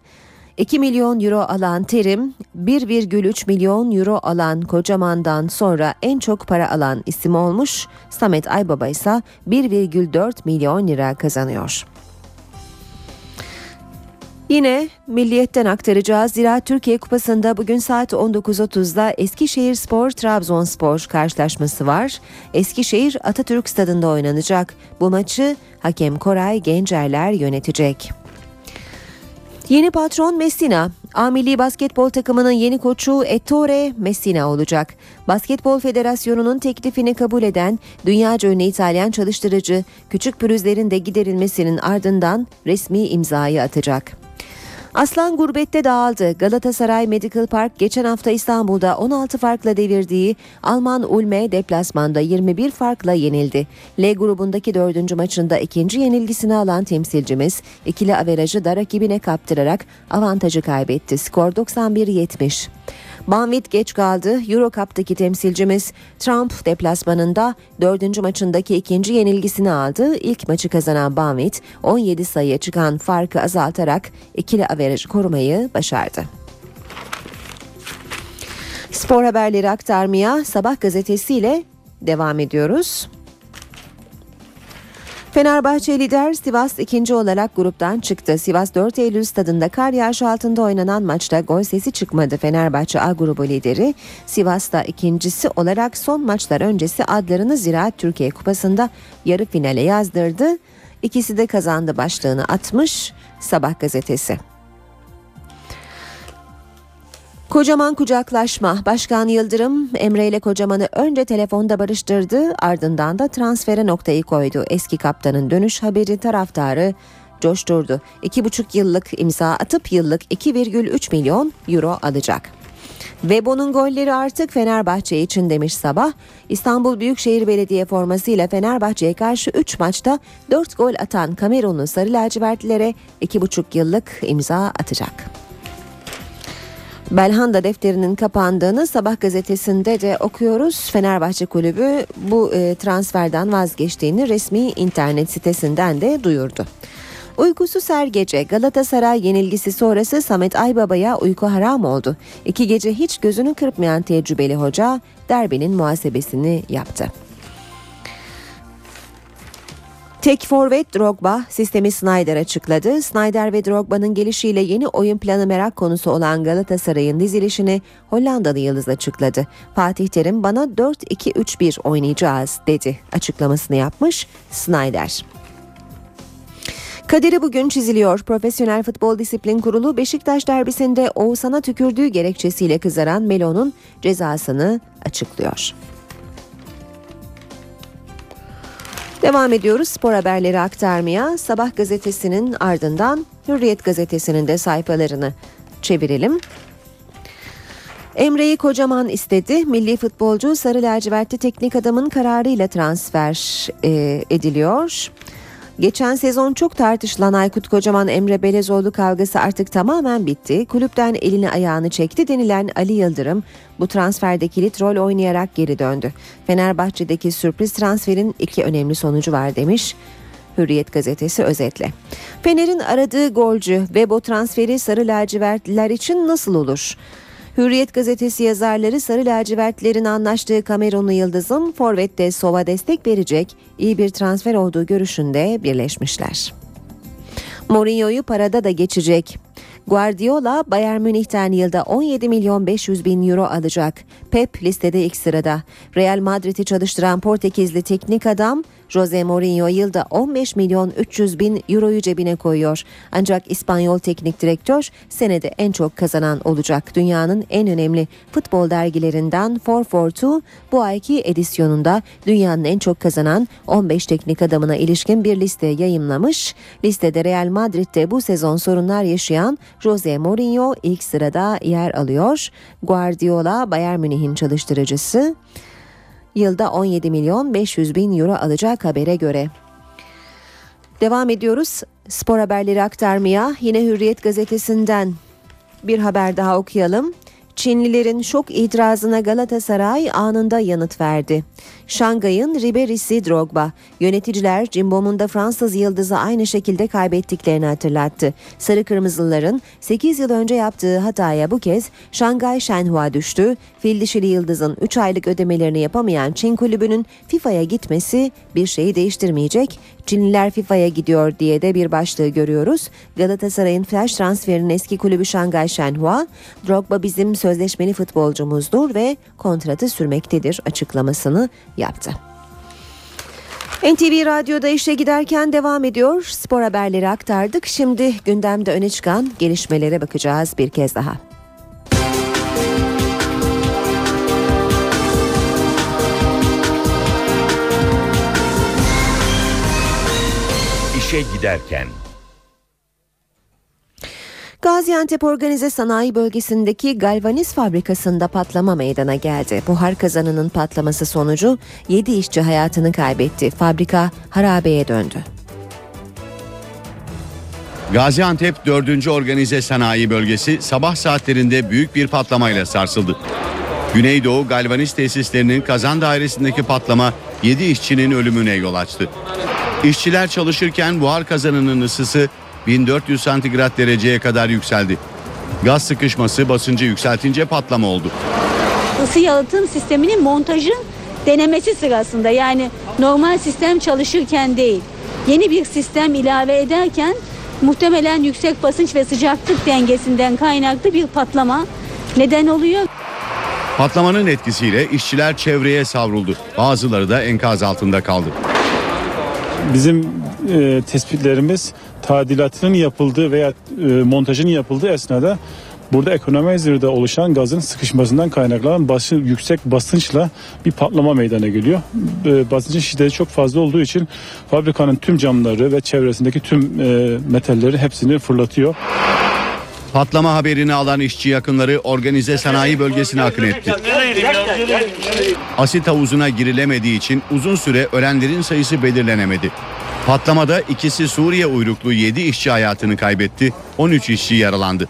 2 milyon euro alan Terim, 1,3 milyon euro alan Kocaman'dan sonra en çok para alan isim olmuş. Samet Aybaba ise 1,4 milyon lira kazanıyor. Yine milliyetten aktaracağız. Zira Türkiye Kupası'nda bugün saat 19.30'da Eskişehir Spor Trabzonspor karşılaşması var. Eskişehir Atatürk Stadında oynanacak. Bu maçı hakem Koray Gencerler yönetecek. Yeni patron Messina. A Milli Basketbol takımının yeni koçu Ettore Messina olacak. Basketbol Federasyonu'nun teklifini kabul eden dünyaca ünlü İtalyan çalıştırıcı küçük pürüzlerin de giderilmesinin ardından resmi imzayı atacak. Aslan gurbette dağıldı. Galatasaray Medical Park geçen hafta İstanbul'da 16 farkla devirdiği Alman Ulme deplasmanda 21 farkla yenildi. L grubundaki dördüncü maçında ikinci yenilgisini alan temsilcimiz ikili averajı da rakibine kaptırarak avantajı kaybetti. Skor 91-70. Banvit geç kaldı. Euro Cup'taki temsilcimiz Trump deplasmanında dördüncü maçındaki ikinci yenilgisini aldı. İlk maçı kazanan Banvit 17 sayıya çıkan farkı azaltarak ikili averajı korumayı başardı. Spor haberleri aktarmaya Sabah gazetesiyle devam ediyoruz. Fenerbahçe lider Sivas ikinci olarak gruptan çıktı. Sivas 4 Eylül stadında kar yağışı altında oynanan maçta gol sesi çıkmadı. Fenerbahçe A grubu lideri Sivas'ta ikincisi olarak son maçlar öncesi adlarını Ziraat Türkiye Kupası'nda yarı finale yazdırdı. İkisi de kazandı başlığını atmış Sabah gazetesi. Kocaman kucaklaşma. Başkan Yıldırım Emre ile Kocaman'ı önce telefonda barıştırdı ardından da transfere noktayı koydu. Eski kaptanın dönüş haberi taraftarı coşturdu. 2,5 yıllık imza atıp yıllık 2,3 milyon euro alacak. Vebo'nun golleri artık Fenerbahçe için demiş sabah. İstanbul Büyükşehir Belediye formasıyla Fenerbahçe'ye karşı 3 maçta 4 gol atan Kamerunlu Sarı Lacivertlilere 2,5 yıllık imza atacak. Belhanda defterinin kapandığını Sabah gazetesinde de okuyoruz. Fenerbahçe Kulübü bu e, transferden vazgeçtiğini resmi internet sitesinden de duyurdu. Uykusuz her gece Galatasaray yenilgisi sonrası Samet Aybaba'ya uyku haram oldu. İki gece hiç gözünü kırpmayan tecrübeli hoca derbinin muhasebesini yaptı. Tek forvet Drogba sistemi Snyder açıkladı. Snyder ve Drogba'nın gelişiyle yeni oyun planı merak konusu olan Galatasaray'ın dizilişini Hollandalı Yıldız açıkladı. Fatih Terim bana 4-2-3-1 oynayacağız dedi açıklamasını yapmış Snyder. Kaderi bugün çiziliyor. Profesyonel Futbol Disiplin Kurulu Beşiktaş derbisinde Oğuzhan'a tükürdüğü gerekçesiyle kızaran Melo'nun cezasını açıklıyor. Devam ediyoruz spor haberleri aktarmaya. Sabah gazetesinin ardından Hürriyet gazetesinin de sayfalarını çevirelim. Emre'yi kocaman istedi. Milli futbolcu Sarı Lacivertli teknik adamın kararıyla transfer e, ediliyor. Geçen sezon çok tartışılan Aykut Kocaman Emre Belezoğlu kavgası artık tamamen bitti. Kulüpten elini ayağını çekti denilen Ali Yıldırım bu transferde kilit rol oynayarak geri döndü. Fenerbahçe'deki sürpriz transferin iki önemli sonucu var demiş. Hürriyet gazetesi özetle. Fener'in aradığı golcü ve bu transferi sarı lacivertliler için nasıl olur? Hürriyet gazetesi yazarları Sarı Lacivertlerin anlaştığı Kamerunlu Yıldız'ın Forvet'te Sova destek verecek iyi bir transfer olduğu görüşünde birleşmişler. Mourinho'yu parada da geçecek. Guardiola Bayern Münih'ten yılda 17 milyon 500 bin euro alacak. Pep listede ilk sırada. Real Madrid'i çalıştıran Portekizli teknik adam Jose Mourinho yılda 15 milyon 300 bin euroyu cebine koyuyor. Ancak İspanyol teknik direktör senede en çok kazanan olacak. Dünyanın en önemli futbol dergilerinden 442 bu ayki edisyonunda dünyanın en çok kazanan 15 teknik adamına ilişkin bir liste yayımlamış. Listede Real Madrid'de bu sezon sorunlar yaşayan Jose Mourinho ilk sırada yer alıyor. Guardiola Bayern Münih'in çalıştırıcısı yılda 17 milyon 500 bin euro alacak habere göre. Devam ediyoruz spor haberleri aktarmaya yine Hürriyet gazetesinden bir haber daha okuyalım. Çinlilerin şok itirazına Galatasaray anında yanıt verdi. Şangay'ın Ribery'si Drogba. Yöneticiler Cimbom'un da Fransız yıldızı aynı şekilde kaybettiklerini hatırlattı. Sarı Kırmızılıların 8 yıl önce yaptığı hataya bu kez Şangay Shenhua düştü. Fil dişili yıldızın 3 aylık ödemelerini yapamayan Çin kulübünün FIFA'ya gitmesi bir şeyi değiştirmeyecek. Çinliler FIFA'ya gidiyor diye de bir başlığı görüyoruz. Galatasaray'ın flash transferinin eski kulübü Şangay Shenhua, Drogba bizim sözleşmeli futbolcumuzdur ve kontratı sürmektedir açıklamasını yaptı. NTV Radyo'da işe giderken devam ediyor. Spor haberleri aktardık. Şimdi gündemde öne çıkan gelişmelere bakacağız bir kez daha. İşe giderken. Gaziantep Organize Sanayi Bölgesi'ndeki galvaniz fabrikasında patlama meydana geldi. Buhar kazanının patlaması sonucu 7 işçi hayatını kaybetti. Fabrika harabeye döndü. Gaziantep 4. Organize Sanayi Bölgesi sabah saatlerinde büyük bir patlamayla sarsıldı. Güneydoğu galvaniz tesislerinin kazan dairesindeki patlama 7 işçinin ölümüne yol açtı. İşçiler çalışırken buhar kazanının ısısı 1400 santigrat dereceye kadar yükseldi. Gaz sıkışması basıncı yükseltince patlama oldu. ısı yalıtım sisteminin montajın denemesi sırasında yani normal sistem çalışırken değil yeni bir sistem ilave ederken muhtemelen yüksek basınç ve sıcaklık dengesinden kaynaklı bir patlama neden oluyor. Patlamanın etkisiyle işçiler çevreye savruldu. Bazıları da enkaz altında kaldı. Bizim e, tespitlerimiz tadilatının yapıldığı veya e, montajının yapıldığı esnada burada ekonomizerde oluşan gazın sıkışmasından kaynaklanan başı, yüksek basınçla bir patlama meydana geliyor. E, basıncın şiddeti çok fazla olduğu için fabrikanın tüm camları ve çevresindeki tüm e, metalleri hepsini fırlatıyor. Patlama haberini alan işçi yakınları organize sanayi bölgesine akın etti. Asit havuzuna girilemediği için uzun süre ölenlerin sayısı belirlenemedi. Patlamada ikisi Suriye uyruklu 7 işçi hayatını kaybetti, 13 işçi yaralandı.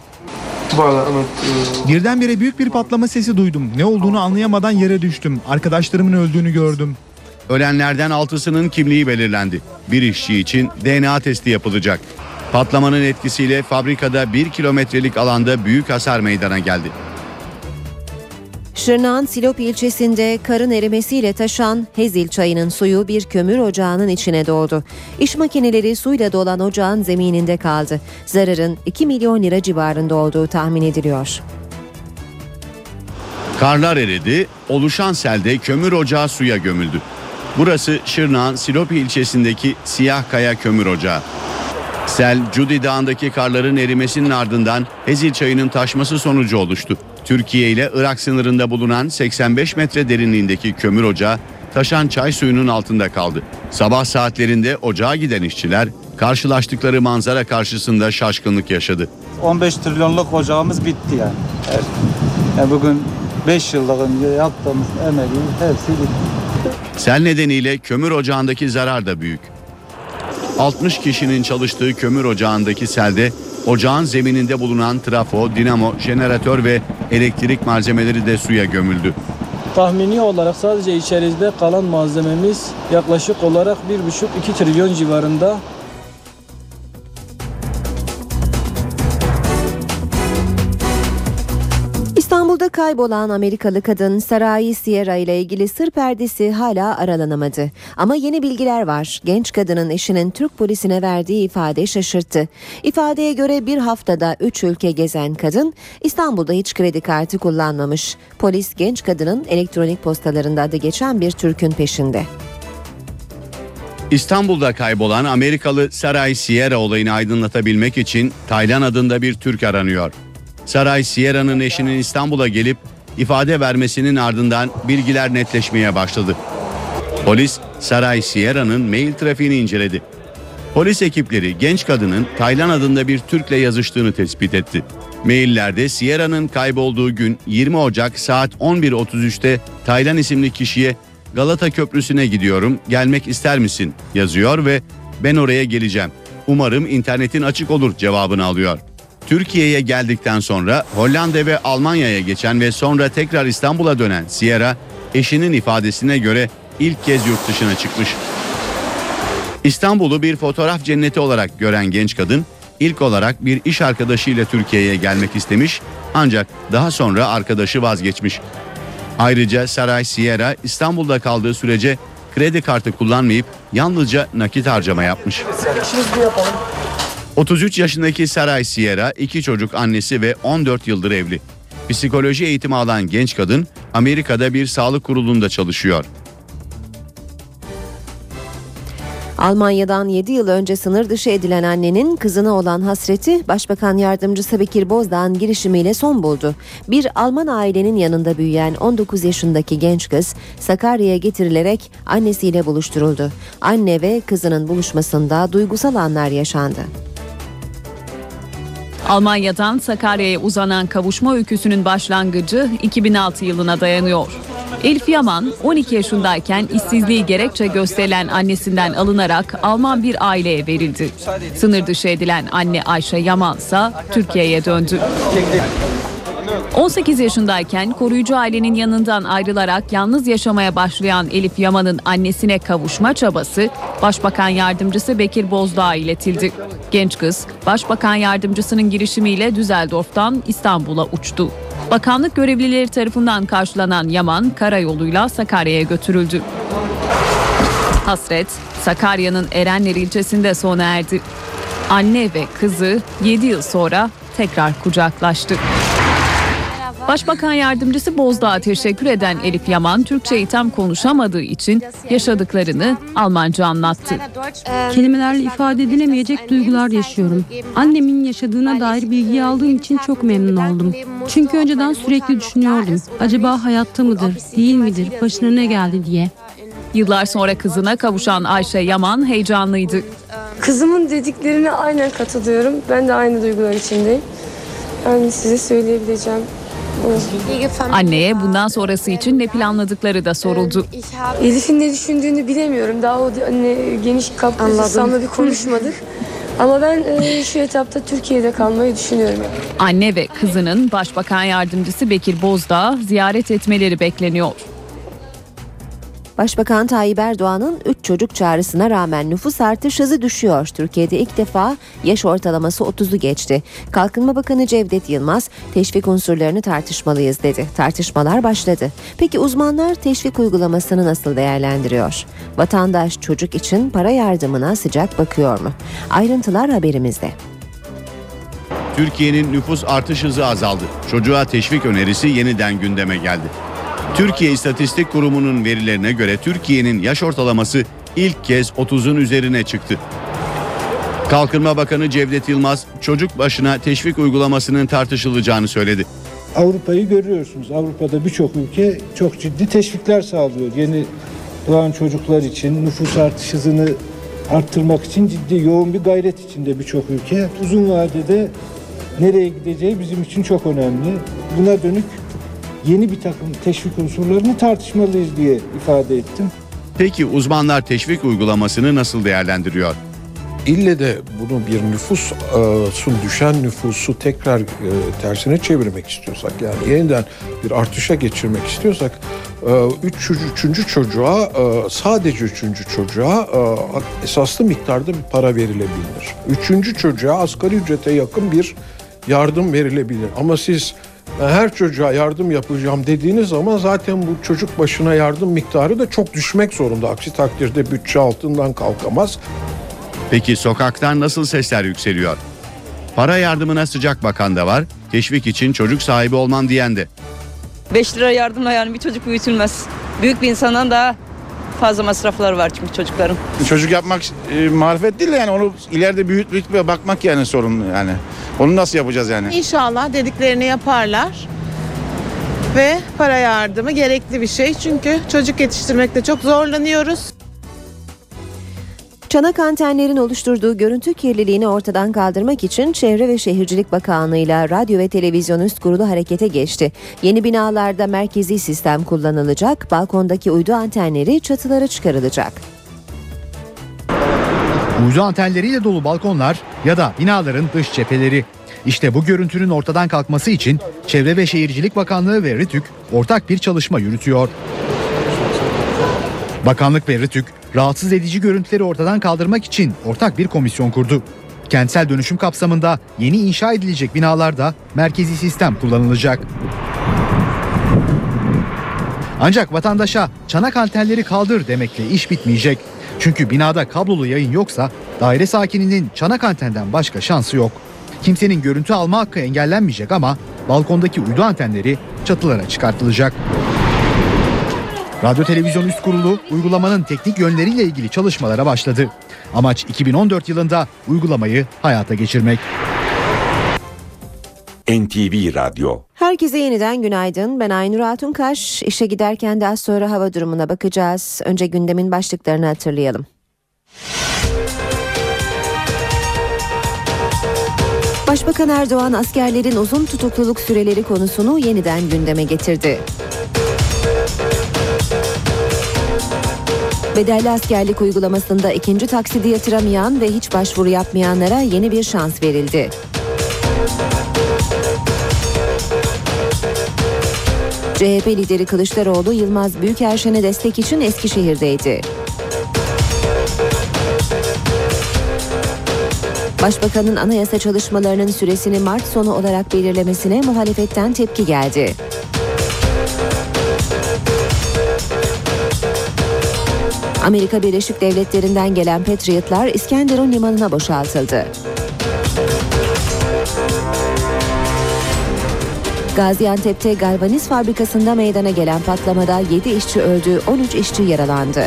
Birdenbire büyük bir patlama sesi duydum. Ne olduğunu anlayamadan yere düştüm. Arkadaşlarımın öldüğünü gördüm. Ölenlerden 6'sının kimliği belirlendi. Bir işçi için DNA testi yapılacak. Patlamanın etkisiyle fabrikada 1 kilometrelik alanda büyük hasar meydana geldi. Şırnak'ın Silop ilçesinde karın erimesiyle taşan Hezil çayının suyu bir kömür ocağının içine doldu. İş makineleri suyla dolan ocağın zemininde kaldı. Zararın 2 milyon lira civarında olduğu tahmin ediliyor. Karlar eridi, oluşan selde kömür ocağı suya gömüldü. Burası Şırnak'ın Silopi ilçesindeki Siyah Kaya Kömür Ocağı. Sel, Cudi Dağı'ndaki karların erimesinin ardından Hezil çayının taşması sonucu oluştu. Türkiye ile Irak sınırında bulunan 85 metre derinliğindeki kömür ocağı taşan çay suyunun altında kaldı. Sabah saatlerinde ocağa giden işçiler karşılaştıkları manzara karşısında şaşkınlık yaşadı. 15 trilyonluk ocağımız bitti yani. Evet. Yani bugün 5 yıllık yaptığımız emeğin hepsi bitti. Sel nedeniyle kömür ocağındaki zarar da büyük. 60 kişinin çalıştığı kömür ocağındaki selde ocağın zemininde bulunan trafo, dinamo, jeneratör ve elektrik malzemeleri de suya gömüldü. Tahmini olarak sadece içerisinde kalan malzememiz yaklaşık olarak 1,5-2 trilyon civarında. İstanbul'da kaybolan Amerikalı kadın Sarai Sierra ile ilgili sır perdesi hala aralanamadı. Ama yeni bilgiler var. Genç kadının eşinin Türk polisine verdiği ifade şaşırttı. İfadeye göre bir haftada 3 ülke gezen kadın İstanbul'da hiç kredi kartı kullanmamış. Polis genç kadının elektronik postalarında adı geçen bir Türk'ün peşinde. İstanbul'da kaybolan Amerikalı Saray Sierra olayını aydınlatabilmek için Taylan adında bir Türk aranıyor. Saray Sierra'nın eşinin İstanbul'a gelip ifade vermesinin ardından bilgiler netleşmeye başladı. Polis Saray Sierra'nın mail trafiğini inceledi. Polis ekipleri genç kadının Taylan adında bir Türk'le yazıştığını tespit etti. Maillerde Sierra'nın kaybolduğu gün 20 Ocak saat 11.33'te Taylan isimli kişiye Galata Köprüsü'ne gidiyorum gelmek ister misin yazıyor ve ben oraya geleceğim. Umarım internetin açık olur cevabını alıyor. Türkiye'ye geldikten sonra Hollanda ve Almanya'ya geçen ve sonra tekrar İstanbul'a dönen Sierra eşinin ifadesine göre ilk kez yurt dışına çıkmış. İstanbul'u bir fotoğraf cenneti olarak gören genç kadın ilk olarak bir iş arkadaşıyla Türkiye'ye gelmek istemiş ancak daha sonra arkadaşı vazgeçmiş. Ayrıca Saray Sierra İstanbul'da kaldığı sürece kredi kartı kullanmayıp yalnızca nakit harcama yapmış. 33 yaşındaki Saray Sierra iki çocuk annesi ve 14 yıldır evli. Psikoloji eğitimi alan genç kadın Amerika'da bir sağlık kurulunda çalışıyor. Almanya'dan 7 yıl önce sınır dışı edilen annenin kızına olan hasreti Başbakan Yardımcısı Bekir Bozdağ'ın girişimiyle son buldu. Bir Alman ailenin yanında büyüyen 19 yaşındaki genç kız Sakarya'ya getirilerek annesiyle buluşturuldu. Anne ve kızının buluşmasında duygusal anlar yaşandı. Almanya'dan Sakarya'ya uzanan kavuşma öyküsünün başlangıcı 2006 yılına dayanıyor. Elif Yaman 12 yaşındayken işsizliği gerekçe gösterilen annesinden alınarak Alman bir aileye verildi. Sınır dışı edilen anne Ayşe Yaman ise Türkiye'ye döndü. 18 yaşındayken koruyucu ailenin yanından ayrılarak yalnız yaşamaya başlayan Elif Yaman'ın annesine kavuşma çabası Başbakan Yardımcısı Bekir Bozdağ'a iletildi. Genç kız Başbakan Yardımcısının girişimiyle Düsseldorf'tan İstanbul'a uçtu. Bakanlık görevlileri tarafından karşılanan Yaman karayoluyla Sakarya'ya götürüldü. Hasret Sakarya'nın Erenler ilçesinde sona erdi. Anne ve kızı 7 yıl sonra tekrar kucaklaştı. Başbakan Yardımcısı Bozdağ'a teşekkür eden Elif Yaman, Türkçeyi tam konuşamadığı için yaşadıklarını Almanca anlattı. Kelimelerle ifade edilemeyecek duygular yaşıyorum. Annemin yaşadığına dair bilgi aldığım için çok memnun oldum. Çünkü önceden sürekli düşünüyordum. Acaba hayatta mıdır, değil midir, başına ne geldi diye. Yıllar sonra kızına kavuşan Ayşe Yaman heyecanlıydı. Kızımın dediklerine aynen katılıyorum. Ben de aynı duygular içindeyim. Yani size söyleyebileceğim. Anneye bundan sonrası için ne planladıkları da soruldu. Elif'in ne düşündüğünü bilemiyorum. Daha o anne geniş kapsamda bir konuşmadık. Ama ben e, şu etapta Türkiye'de kalmayı düşünüyorum. Anne ve kızının Başbakan Yardımcısı Bekir Bozdağ ziyaret etmeleri bekleniyor. Başbakan Tayyip Erdoğan'ın 3 çocuk çağrısına rağmen nüfus artış hızı düşüyor. Türkiye'de ilk defa yaş ortalaması 30'u geçti. Kalkınma Bakanı Cevdet Yılmaz teşvik unsurlarını tartışmalıyız dedi. Tartışmalar başladı. Peki uzmanlar teşvik uygulamasını nasıl değerlendiriyor? Vatandaş çocuk için para yardımına sıcak bakıyor mu? Ayrıntılar haberimizde. Türkiye'nin nüfus artış hızı azaldı. Çocuğa teşvik önerisi yeniden gündeme geldi. Türkiye İstatistik Kurumu'nun verilerine göre Türkiye'nin yaş ortalaması ilk kez 30'un üzerine çıktı. Kalkınma Bakanı Cevdet Yılmaz çocuk başına teşvik uygulamasının tartışılacağını söyledi. Avrupa'yı görüyorsunuz. Avrupa'da birçok ülke çok ciddi teşvikler sağlıyor. Yeni doğan çocuklar için nüfus artış hızını arttırmak için ciddi yoğun bir gayret içinde birçok ülke. Uzun vadede nereye gideceği bizim için çok önemli. Buna dönük yeni bir takım teşvik unsurlarını tartışmalıyız diye ifade ettim. Peki uzmanlar teşvik uygulamasını nasıl değerlendiriyor? İlle de bunu bir nüfus su düşen nüfusu tekrar e, tersine çevirmek istiyorsak yani yeniden bir artışa geçirmek istiyorsak e, üç, üçüncü çocuğa e, sadece üçüncü çocuğa e, esaslı miktarda bir para verilebilir. Üçüncü çocuğa asgari ücrete yakın bir yardım verilebilir. Ama siz her çocuğa yardım yapacağım dediğiniz zaman zaten bu çocuk başına yardım miktarı da çok düşmek zorunda. Aksi takdirde bütçe altından kalkamaz. Peki sokaktan nasıl sesler yükseliyor? Para yardımına sıcak bakan da var, teşvik için çocuk sahibi olman diyen de. 5 lira yardımla yani bir çocuk büyütülmez. Büyük bir insandan daha fazla masrafları var çünkü çocukların. Çocuk yapmak e, marifet değil de yani onu ileride büyüt büyüt ve bakmak yani sorun yani. Onu nasıl yapacağız yani? İnşallah dediklerini yaparlar. Ve para yardımı gerekli bir şey. Çünkü çocuk yetiştirmekte çok zorlanıyoruz. Çanak antenlerin oluşturduğu görüntü kirliliğini ortadan kaldırmak için Çevre ve Şehircilik Bakanlığı ile Radyo ve Televizyon Üst Kurulu harekete geçti. Yeni binalarda merkezi sistem kullanılacak, balkondaki uydu antenleri çatılara çıkarılacak. Uydu antenleriyle dolu balkonlar ya da binaların dış cepheleri. İşte bu görüntünün ortadan kalkması için Çevre ve Şehircilik Bakanlığı ve RİTÜK ortak bir çalışma yürütüyor. Bakanlık ve RİTÜK rahatsız edici görüntüleri ortadan kaldırmak için ortak bir komisyon kurdu. Kentsel dönüşüm kapsamında yeni inşa edilecek binalarda merkezi sistem kullanılacak. Ancak vatandaşa çanak antenleri kaldır demekle iş bitmeyecek. Çünkü binada kablolu yayın yoksa daire sakininin çanak antenden başka şansı yok. Kimsenin görüntü alma hakkı engellenmeyecek ama balkondaki uydu antenleri çatılara çıkartılacak. Radyo Televizyon Üst Kurulu uygulamanın teknik yönleriyle ilgili çalışmalara başladı. Amaç 2014 yılında uygulamayı hayata geçirmek. NTV Radyo Herkese yeniden günaydın. Ben Aynur Altunkaş. İşe giderken de az sonra hava durumuna bakacağız. Önce gündemin başlıklarını hatırlayalım. Başbakan Erdoğan askerlerin uzun tutukluluk süreleri konusunu yeniden gündeme getirdi. Bedelli askerlik uygulamasında ikinci taksidi yatıramayan ve hiç başvuru yapmayanlara yeni bir şans verildi. CHP lideri Kılıçdaroğlu Yılmaz Büyükerşen'e destek için Eskişehir'deydi. Başbakanın anayasa çalışmalarının süresini Mart sonu olarak belirlemesine muhalefetten tepki geldi. Amerika Birleşik Devletleri'nden gelen Patriotlar İskenderun limanına boşaltıldı. Gaziantep'te galvaniz fabrikasında meydana gelen patlamada 7 işçi öldü, 13 işçi yaralandı.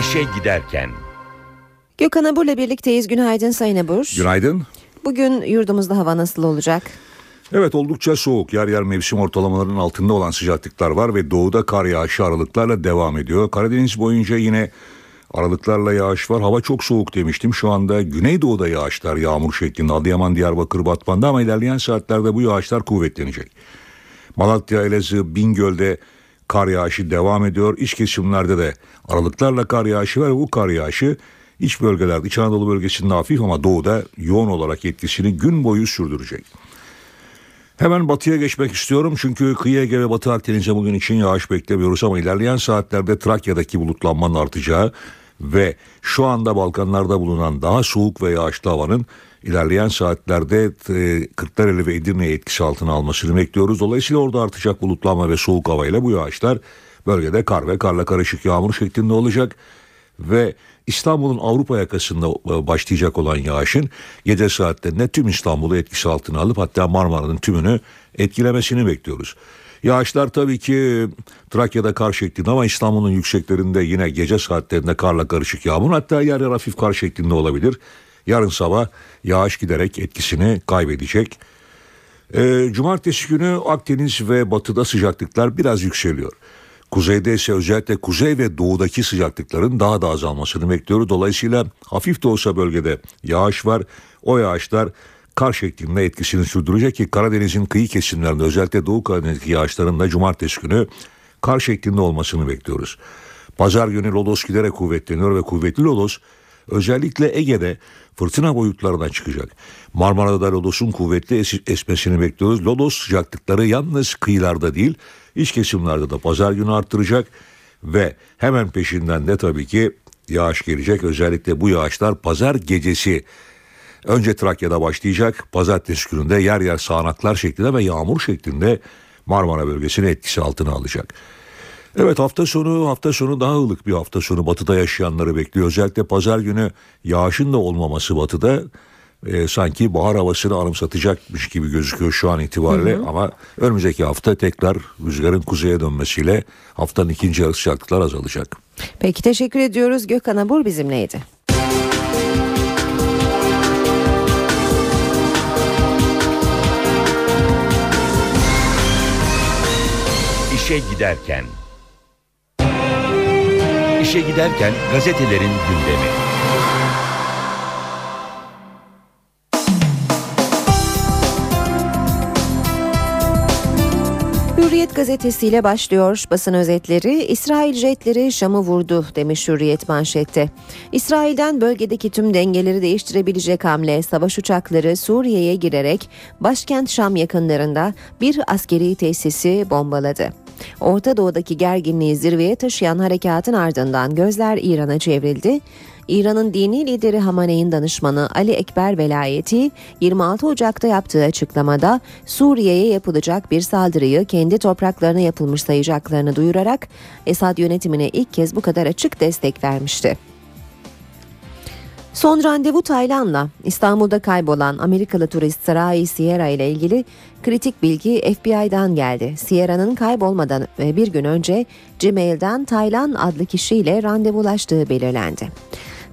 İşe giderken Gökhan Abur'la birlikteyiz. Günaydın Sayın Abur. Günaydın. Bugün yurdumuzda hava nasıl olacak? Evet oldukça soğuk. Yer yer mevsim ortalamalarının altında olan sıcaklıklar var ve doğuda kar yağışı aralıklarla devam ediyor. Karadeniz boyunca yine aralıklarla yağış var. Hava çok soğuk demiştim. Şu anda Güneydoğu'da yağışlar yağmur şeklinde. Adıyaman, Diyarbakır, Batman'da ama ilerleyen saatlerde bu yağışlar kuvvetlenecek. Malatya, Elazığ, Bingöl'de kar yağışı devam ediyor. İç kesimlerde de aralıklarla kar yağışı var bu kar yağışı iç bölgelerde, İç Anadolu bölgesinde hafif ama doğuda yoğun olarak etkisini gün boyu sürdürecek. Hemen batıya geçmek istiyorum çünkü kıyı Ege ve Batı Akdeniz'e bugün için yağış beklemiyoruz ama ilerleyen saatlerde Trakya'daki bulutlanmanın artacağı ve şu anda Balkanlarda bulunan daha soğuk ve yağışlı havanın ilerleyen saatlerde e, Kırklareli ve Edirne'ye etkisi altına almasını bekliyoruz. Dolayısıyla orada artacak bulutlanma ve soğuk havayla bu yağışlar bölgede kar ve karla karışık yağmur şeklinde olacak ve İstanbul'un Avrupa yakasında e, başlayacak olan yağışın gece saatlerinde tüm İstanbul'u etkisi altına alıp hatta Marmara'nın tümünü etkilemesini bekliyoruz. Yağışlar tabii ki Trakya'da kar şeklinde ama İstanbul'un yükseklerinde yine gece saatlerinde karla karışık yağmur hatta yer yer hafif kar şeklinde olabilir. Yarın sabah yağış giderek etkisini kaybedecek. E, cumartesi günü Akdeniz ve batıda sıcaklıklar biraz yükseliyor. Kuzeyde ise özellikle kuzey ve doğudaki sıcaklıkların daha da azalmasını bekliyoruz. Dolayısıyla hafif de olsa bölgede yağış var. O yağışlar kar şeklinde etkisini sürdürecek ki Karadeniz'in kıyı kesimlerinde özellikle Doğu Karadeniz'deki yağışların da cumartesi günü kar şeklinde olmasını bekliyoruz. Pazar günü lodos giderek kuvvetleniyor ve kuvvetli lodos özellikle Ege'de fırtına boyutlarına çıkacak. Marmara'da da lodosun kuvvetli es- esmesini bekliyoruz. Lodos sıcaklıkları yalnız kıyılarda değil iç kesimlerde de pazar günü arttıracak ve hemen peşinden de tabii ki yağış gelecek. Özellikle bu yağışlar pazar gecesi önce Trakya'da başlayacak. Pazartesi gününde yer yer sağanaklar şeklinde ve yağmur şeklinde Marmara bölgesini etkisi altına alacak. Evet hafta sonu hafta sonu daha ılık bir hafta sonu batıda yaşayanları bekliyor. Özellikle pazar günü yağışın da olmaması batıda e, sanki bahar havasını anımsatacakmış gibi gözüküyor şu an itibariyle. Hı hı. Ama önümüzdeki hafta tekrar rüzgarın kuzeye dönmesiyle haftanın ikinci yarısı sıcaklıklar azalacak. Peki teşekkür ediyoruz. Gökhan Abur bizimleydi. İşe giderken İşe giderken gazetelerin gündemi. Hürriyet gazetesiyle başlıyor basın özetleri. İsrail jetleri Şam'ı vurdu demiş Hürriyet manşette. İsrail'den bölgedeki tüm dengeleri değiştirebilecek hamle savaş uçakları Suriye'ye girerek başkent Şam yakınlarında bir askeri tesisi bombaladı. Orta Doğu'daki gerginliği zirveye taşıyan harekatın ardından gözler İran'a çevrildi. İran'ın dini lideri Hamaney'in danışmanı Ali Ekber Velayeti 26 Ocak'ta yaptığı açıklamada Suriye'ye yapılacak bir saldırıyı kendi topraklarına yapılmış sayacaklarını duyurarak Esad yönetimine ilk kez bu kadar açık destek vermişti. Son randevu Taylan'la İstanbul'da kaybolan Amerikalı turist Sarai Sierra ile ilgili kritik bilgi FBI'dan geldi. Sierra'nın kaybolmadan bir gün önce Gmail'den Taylan adlı kişiyle randevulaştığı belirlendi.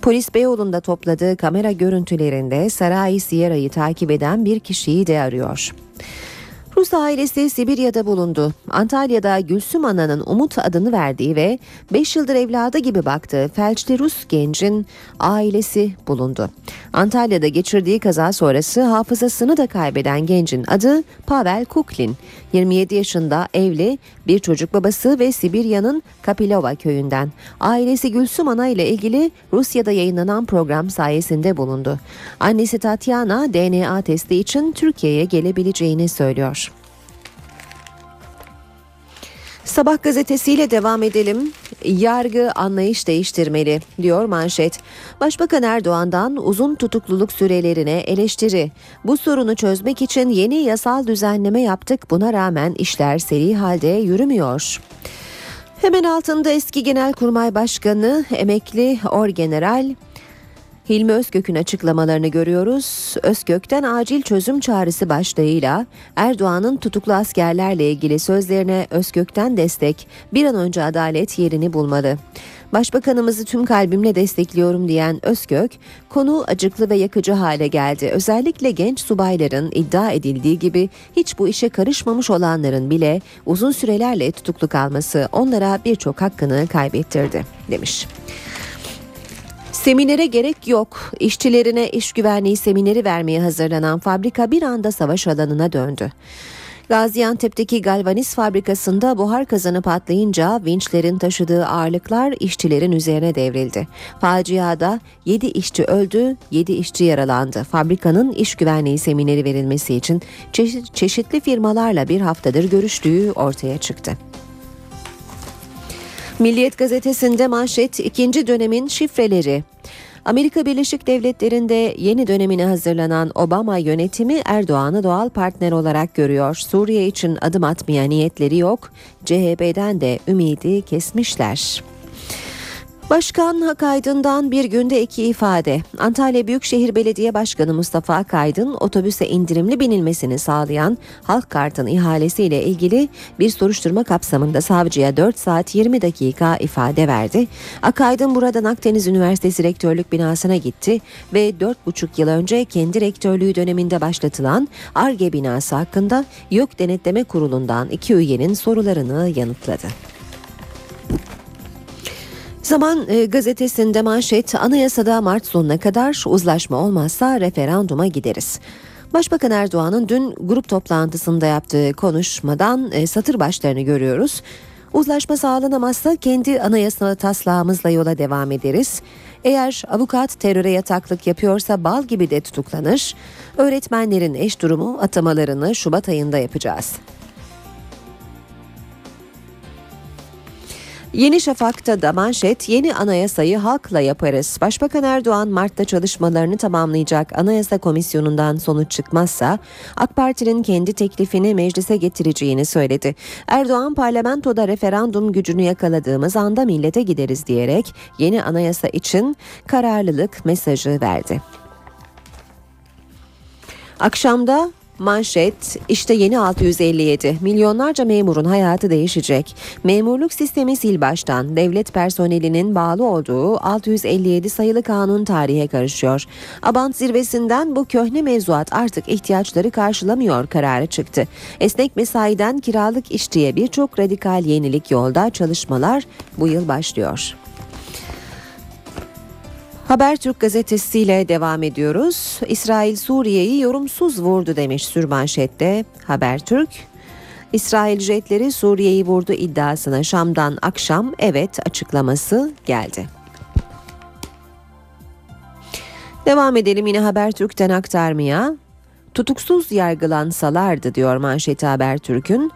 Polis Beyoğlu'nda topladığı kamera görüntülerinde Sarai Sierra'yı takip eden bir kişiyi de arıyor. Rus ailesi Sibirya'da bulundu. Antalya'da Gülsüm Ana'nın Umut adını verdiği ve 5 yıldır evladı gibi baktığı felçli Rus gencin ailesi bulundu. Antalya'da geçirdiği kaza sonrası hafızasını da kaybeden gencin adı Pavel Kuklin. 27 yaşında evli, bir çocuk babası ve Sibirya'nın Kapilova köyünden. Ailesi Gülsüm Ana ile ilgili Rusya'da yayınlanan program sayesinde bulundu. Annesi Tatyana DNA testi için Türkiye'ye gelebileceğini söylüyor. Sabah gazetesiyle devam edelim. Yargı anlayış değiştirmeli diyor manşet. Başbakan Erdoğan'dan uzun tutukluluk sürelerine eleştiri. Bu sorunu çözmek için yeni yasal düzenleme yaptık. Buna rağmen işler seri halde yürümüyor. Hemen altında eski Genelkurmay Başkanı emekli Orgeneral Hilmi Özkök'ün açıklamalarını görüyoruz. Özkök'ten acil çözüm çağrısı başlığıyla Erdoğan'ın tutuklu askerlerle ilgili sözlerine Özkök'ten destek bir an önce adalet yerini bulmalı. Başbakanımızı tüm kalbimle destekliyorum diyen Özkök, konu acıklı ve yakıcı hale geldi. Özellikle genç subayların iddia edildiği gibi hiç bu işe karışmamış olanların bile uzun sürelerle tutuklu kalması onlara birçok hakkını kaybettirdi demiş. Seminere gerek yok. İşçilerine iş güvenliği semineri vermeye hazırlanan fabrika bir anda savaş alanına döndü. Gaziantep'teki galvaniz fabrikasında buhar kazanı patlayınca vinçlerin taşıdığı ağırlıklar işçilerin üzerine devrildi. Faciada 7 işçi öldü, 7 işçi yaralandı. Fabrikanın iş güvenliği semineri verilmesi için çeşit, çeşitli firmalarla bir haftadır görüştüğü ortaya çıktı. Milliyet gazetesinde manşet ikinci dönemin şifreleri. Amerika Birleşik Devletleri'nde yeni dönemine hazırlanan Obama yönetimi Erdoğan'ı doğal partner olarak görüyor. Suriye için adım atmaya niyetleri yok. CHP'den de ümidi kesmişler. Başkan Hakaydın'dan bir günde iki ifade. Antalya Büyükşehir Belediye Başkanı Mustafa Akaydın otobüse indirimli binilmesini sağlayan halk kartın ihalesiyle ilgili bir soruşturma kapsamında savcıya 4 saat 20 dakika ifade verdi. Akaydın buradan Akdeniz Üniversitesi rektörlük binasına gitti ve 4,5 yıl önce kendi rektörlüğü döneminde başlatılan ARGE binası hakkında YÖK Denetleme Kurulu'ndan iki üyenin sorularını yanıtladı. Zaman e, gazetesinde manşet anayasada Mart sonuna kadar uzlaşma olmazsa referanduma gideriz. Başbakan Erdoğan'ın dün grup toplantısında yaptığı konuşmadan e, satır başlarını görüyoruz. Uzlaşma sağlanamazsa kendi anayasa taslağımızla yola devam ederiz. Eğer avukat teröre yataklık yapıyorsa bal gibi de tutuklanır. Öğretmenlerin eş durumu atamalarını Şubat ayında yapacağız. Yeni Şafak'ta da manşet yeni anayasayı halkla yaparız. Başbakan Erdoğan Mart'ta çalışmalarını tamamlayacak anayasa komisyonundan sonuç çıkmazsa AK Parti'nin kendi teklifini meclise getireceğini söyledi. Erdoğan parlamentoda referandum gücünü yakaladığımız anda millete gideriz diyerek yeni anayasa için kararlılık mesajı verdi. Akşamda Manşet işte yeni 657 milyonlarca memurun hayatı değişecek. Memurluk sistemi sil baştan devlet personelinin bağlı olduğu 657 sayılı kanun tarihe karışıyor. Abant zirvesinden bu köhne mevzuat artık ihtiyaçları karşılamıyor kararı çıktı. Esnek mesaiden kiralık işçiye birçok radikal yenilik yolda çalışmalar bu yıl başlıyor. Habertürk gazetesiyle devam ediyoruz. İsrail Suriye'yi yorumsuz vurdu demiş sürmanşette Habertürk. İsrail jetleri Suriye'yi vurdu iddiasına Şam'dan akşam evet açıklaması geldi. Devam edelim yine Habertürk'ten aktarmaya. Tutuksuz yargılansalardı diyor manşeti Habertürk'ün.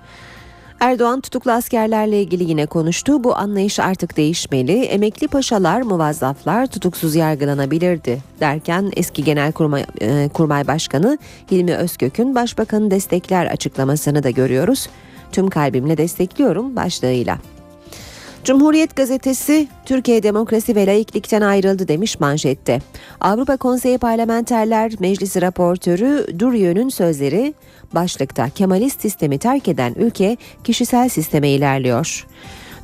Erdoğan tutuklu askerlerle ilgili yine konuştu. Bu anlayış artık değişmeli. Emekli paşalar, muvazzaflar tutuksuz yargılanabilirdi derken eski Genelkurmay e, Kurmay Başkanı Hilmi Özkök'ün başbakanı destekler açıklamasını da görüyoruz. Tüm kalbimle destekliyorum başlığıyla. Cumhuriyet gazetesi Türkiye demokrasi ve laiklikten ayrıldı demiş manşette. Avrupa Konseyi Parlamenterler Meclisi raportörü Durio'nun sözleri başlıkta Kemalist sistemi terk eden ülke kişisel sisteme ilerliyor.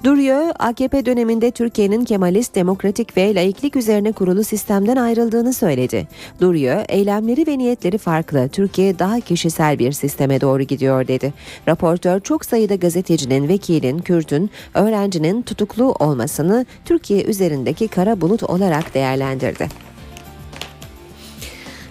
Duruyor, AKP döneminde Türkiye'nin Kemalist, demokratik ve laiklik üzerine kurulu sistemden ayrıldığını söyledi. Duruyor, eylemleri ve niyetleri farklı. Türkiye daha kişisel bir sisteme doğru gidiyor dedi. Raportör çok sayıda gazetecinin, vekilin, Kürt'ün, öğrencinin tutuklu olmasını Türkiye üzerindeki kara bulut olarak değerlendirdi.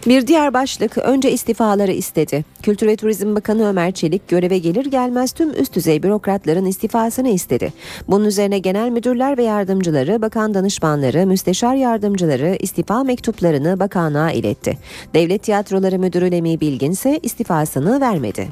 Bir diğer başlık önce istifaları istedi. Kültür ve Turizm Bakanı Ömer Çelik göreve gelir gelmez tüm üst düzey bürokratların istifasını istedi. Bunun üzerine genel müdürler ve yardımcıları, bakan danışmanları, müsteşar yardımcıları istifa mektuplarını bakanlığa iletti. Devlet Tiyatroları Müdürü Lemi Bilgin ise istifasını vermedi.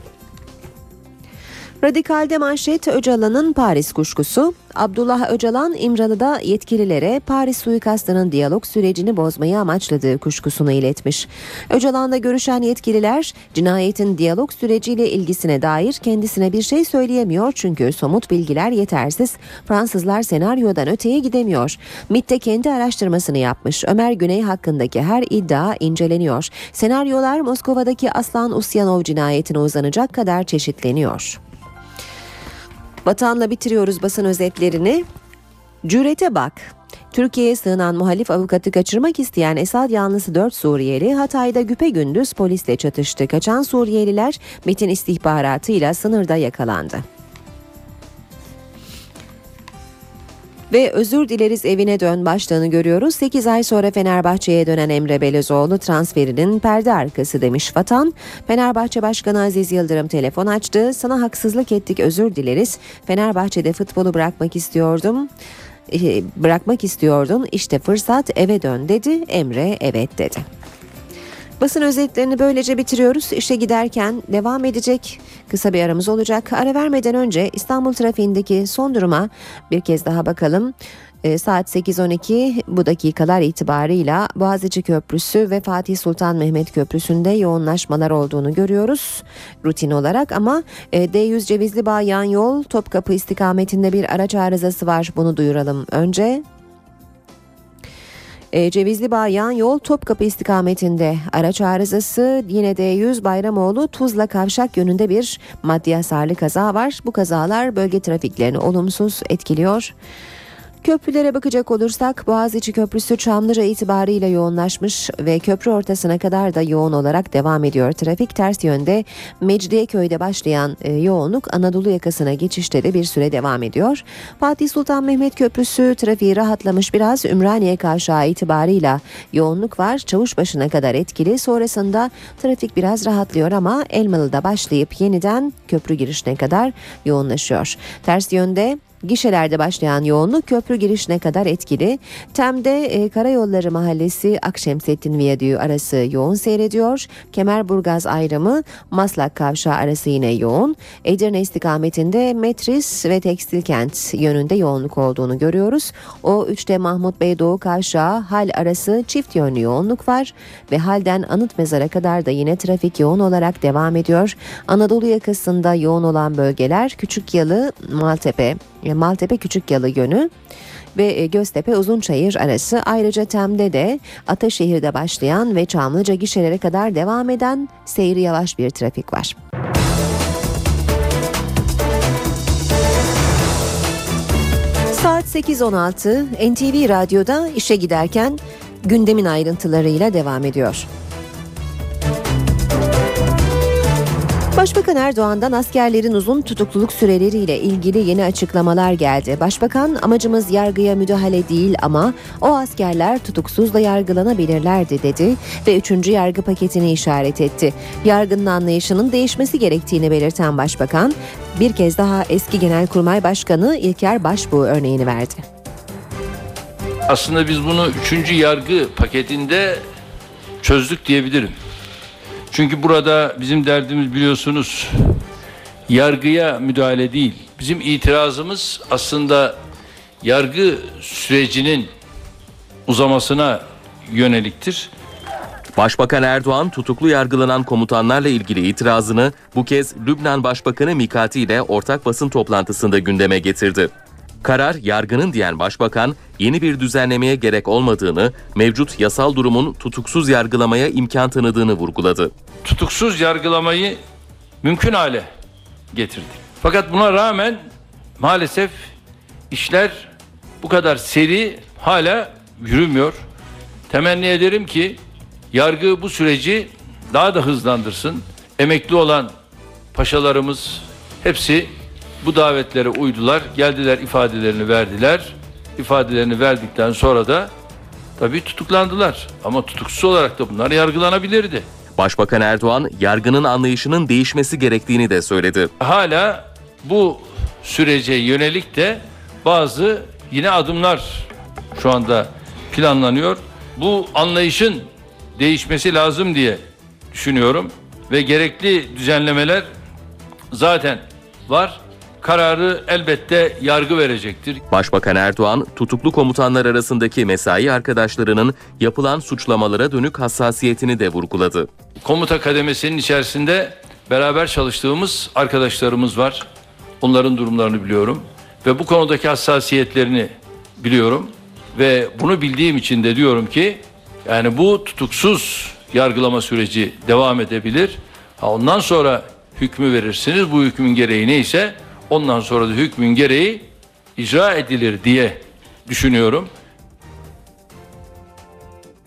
Radikal'de manşet Öcalan'ın Paris kuşkusu. Abdullah Öcalan İmralı'da yetkililere Paris suikastının diyalog sürecini bozmayı amaçladığı kuşkusunu iletmiş. Öcalan'la görüşen yetkililer cinayetin diyalog süreciyle ilgisine dair kendisine bir şey söyleyemiyor çünkü somut bilgiler yetersiz. Fransızlar senaryodan öteye gidemiyor. MIT de kendi araştırmasını yapmış. Ömer Güney hakkındaki her iddia inceleniyor. Senaryolar Moskova'daki Aslan Usyanov cinayetine uzanacak kadar çeşitleniyor. Vatanla bitiriyoruz basın özetlerini. Cürete bak. Türkiye'ye sığınan muhalif avukatı kaçırmak isteyen Esad yanlısı 4 Suriyeli Hatay'da güpe gündüz polisle çatıştı. Kaçan Suriyeliler MIT'in istihbaratıyla sınırda yakalandı. Ve özür dileriz evine dön başlığını görüyoruz. 8 ay sonra Fenerbahçe'ye dönen Emre Belözoğlu transferinin perde arkası demiş Vatan. Fenerbahçe Başkanı Aziz Yıldırım telefon açtı. Sana haksızlık ettik özür dileriz. Fenerbahçe'de futbolu bırakmak istiyordum bırakmak istiyordun işte fırsat eve dön dedi Emre evet dedi. Basın özetlerini böylece bitiriyoruz. İşe giderken devam edecek kısa bir aramız olacak. Ara vermeden önce İstanbul trafiğindeki son duruma bir kez daha bakalım. E, saat 8.12 bu dakikalar itibarıyla Boğaziçi Köprüsü ve Fatih Sultan Mehmet Köprüsü'nde yoğunlaşmalar olduğunu görüyoruz rutin olarak ama e, D100 Cevizli Bağ yan yol Topkapı istikametinde bir araç arızası var bunu duyuralım önce. E, Cevizli Bağ yan yol Topkapı istikametinde araç arızası yine de 100 Bayramoğlu Tuzla Kavşak yönünde bir maddi hasarlı kaza var. Bu kazalar bölge trafiklerini olumsuz etkiliyor. Köprülere bakacak olursak Boğaziçi Köprüsü Çamlıca itibariyle yoğunlaşmış ve köprü ortasına kadar da yoğun olarak devam ediyor. Trafik ters yönde Mecidiyeköy'de başlayan e, yoğunluk Anadolu yakasına geçişte de bir süre devam ediyor. Fatih Sultan Mehmet Köprüsü trafiği rahatlamış biraz Ümraniye Kavşağı itibarıyla yoğunluk var. Çavuşbaşı'na kadar etkili. Sonrasında trafik biraz rahatlıyor ama Elmalı'da başlayıp yeniden köprü girişine kadar yoğunlaşıyor. Ters yönde Gişelerde başlayan yoğunluk köprü girişine kadar etkili. Tem'de e, Karayolları Mahallesi Akşemsettin Viyadüğü arası yoğun seyrediyor. Kemerburgaz ayrımı Maslak Kavşağı arası yine yoğun. Edirne istikametinde Metris ve Tekstil Kent yönünde yoğunluk olduğunu görüyoruz. O 3'te Mahmut Bey Doğu Kavşağı Hal arası çift yönlü yoğunluk var ve Hal'den Anıt Mezar'a kadar da yine trafik yoğun olarak devam ediyor. Anadolu yakasında yoğun olan bölgeler Küçük Yalı, Maltepe, Maltepe Küçük Yalı yönü ve e, Göztepe Uzunçayır arası ayrıca Tem'de de Ataşehir'de başlayan ve Çamlıca gişelere kadar devam eden seyri yavaş bir trafik var. Saat 8.16 NTV Radyo'da işe giderken gündemin ayrıntılarıyla devam ediyor. Başbakan Erdoğan'dan askerlerin uzun tutukluluk süreleriyle ilgili yeni açıklamalar geldi. Başbakan amacımız yargıya müdahale değil ama o askerler tutuksuz da yargılanabilirlerdi dedi ve 3. yargı paketini işaret etti. Yargının anlayışının değişmesi gerektiğini belirten başbakan bir kez daha eski Genelkurmay Başkanı İlker Başbuğ örneğini verdi. Aslında biz bunu 3. yargı paketinde çözdük diyebilirim. Çünkü burada bizim derdimiz biliyorsunuz yargıya müdahale değil, bizim itirazımız aslında yargı sürecinin uzamasına yöneliktir. Başbakan Erdoğan tutuklu yargılanan komutanlarla ilgili itirazını bu kez Lübnan Başbakanı Mikati ile ortak basın toplantısında gündeme getirdi. Karar yargının diyen başbakan yeni bir düzenlemeye gerek olmadığını, mevcut yasal durumun tutuksuz yargılamaya imkan tanıdığını vurguladı. Tutuksuz yargılamayı mümkün hale getirdik. Fakat buna rağmen maalesef işler bu kadar seri hala yürümüyor. Temenni ederim ki yargı bu süreci daha da hızlandırsın. Emekli olan paşalarımız hepsi bu davetlere uydular. Geldiler ifadelerini verdiler. İfadelerini verdikten sonra da tabii tutuklandılar. Ama tutuksuz olarak da bunlar yargılanabilirdi. Başbakan Erdoğan yargının anlayışının değişmesi gerektiğini de söyledi. Hala bu sürece yönelik de bazı yine adımlar şu anda planlanıyor. Bu anlayışın değişmesi lazım diye düşünüyorum ve gerekli düzenlemeler zaten var. Kararı elbette yargı verecektir. Başbakan Erdoğan, tutuklu komutanlar arasındaki mesai arkadaşlarının yapılan suçlamalara dönük hassasiyetini de vurguladı. Komuta kademesinin içerisinde beraber çalıştığımız arkadaşlarımız var. Onların durumlarını biliyorum ve bu konudaki hassasiyetlerini biliyorum ve bunu bildiğim için de diyorum ki yani bu tutuksuz yargılama süreci devam edebilir. Ha ondan sonra hükmü verirsiniz. Bu hükmün gereği neyse ondan sonra da hükmün gereği icra edilir diye düşünüyorum.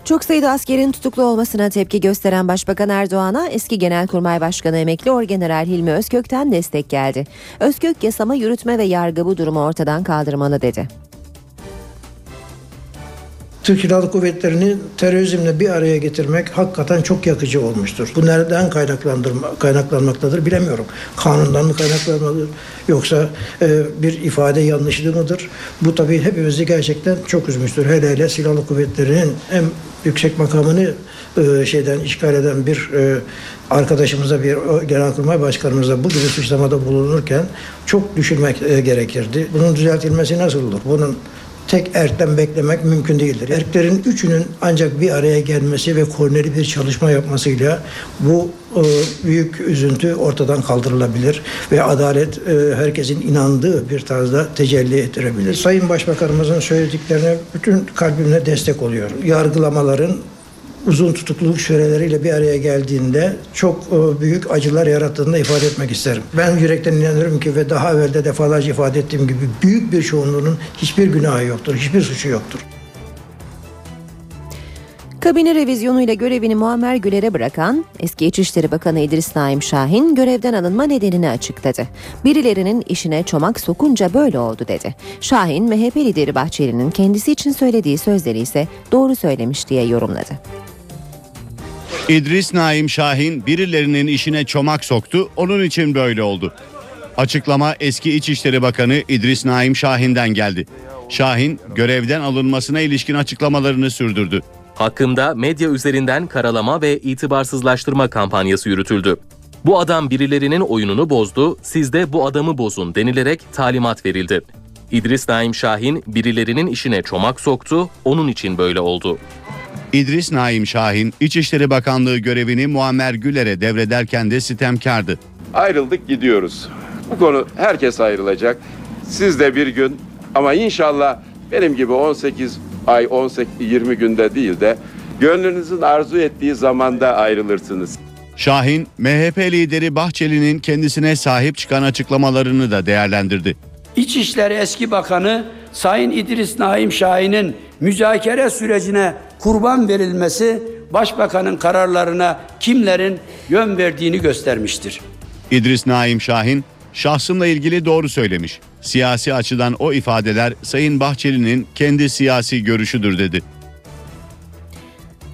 Çok sayıda askerin tutuklu olmasına tepki gösteren Başbakan Erdoğan'a eski Genelkurmay Başkanı emekli Orgeneral Hilmi Özkök'ten destek geldi. Özkök yasama, yürütme ve yargı bu durumu ortadan kaldırmalı dedi. Türk Silahlı Kuvvetleri'ni terörizmle bir araya getirmek hakikaten çok yakıcı olmuştur. Bu nereden kaynaklanmaktadır bilemiyorum. Kanundan mı kaynaklanmalıdır yoksa e, bir ifade yanlışlığı mıdır? Bu tabii hepimizi gerçekten çok üzmüştür. Hele hele Silahlı Kuvvetleri'nin en yüksek makamını e, şeyden işgal eden bir e, arkadaşımıza bir genelkurmay başkanımıza bu gibi suçlamada bulunurken çok düşünmek e, gerekirdi. Bunun düzeltilmesi nasıl olur? Bunun tek erkten beklemek mümkün değildir. Erklerin üçünün ancak bir araya gelmesi ve koordineli bir çalışma yapmasıyla bu e, büyük üzüntü ortadan kaldırılabilir ve adalet e, herkesin inandığı bir tarzda tecelli ettirebilir. Sayın Başbakanımızın söylediklerine bütün kalbimle destek oluyorum. Yargılamaların uzun tutukluluk süreleriyle bir araya geldiğinde çok e, büyük acılar yarattığını ifade etmek isterim. Ben yürekten inanıyorum ki ve daha evvel de defalarca ifade ettiğim gibi büyük bir çoğunluğunun hiçbir günahı yoktur, hiçbir suçu yoktur. Kabine revizyonuyla görevini Muammer Güler'e bırakan eski İçişleri Bakanı İdris Naim Şahin görevden alınma nedenini açıkladı. Birilerinin işine çomak sokunca böyle oldu dedi. Şahin MHP lideri Bahçeli'nin kendisi için söylediği sözleri ise doğru söylemiş diye yorumladı. İdris Naim Şahin birilerinin işine çomak soktu, onun için böyle oldu. Açıklama eski İçişleri Bakanı İdris Naim Şahin'den geldi. Şahin görevden alınmasına ilişkin açıklamalarını sürdürdü. Hakkında medya üzerinden karalama ve itibarsızlaştırma kampanyası yürütüldü. Bu adam birilerinin oyununu bozdu, siz de bu adamı bozun denilerek talimat verildi. İdris Naim Şahin birilerinin işine çomak soktu, onun için böyle oldu. İdris Naim Şahin, İçişleri Bakanlığı görevini Muammer Güler'e devrederken de sitemkardı. Ayrıldık gidiyoruz. Bu konu herkes ayrılacak. Siz de bir gün ama inşallah benim gibi 18 ay 18 20 günde değil de gönlünüzün arzu ettiği zamanda ayrılırsınız. Şahin, MHP lideri Bahçeli'nin kendisine sahip çıkan açıklamalarını da değerlendirdi. İçişleri eski bakanı Sayın İdris Naim Şahin'in müzakere sürecine kurban verilmesi başbakanın kararlarına kimlerin yön verdiğini göstermiştir. İdris Naim Şahin, şahsımla ilgili doğru söylemiş. Siyasi açıdan o ifadeler Sayın Bahçeli'nin kendi siyasi görüşüdür dedi.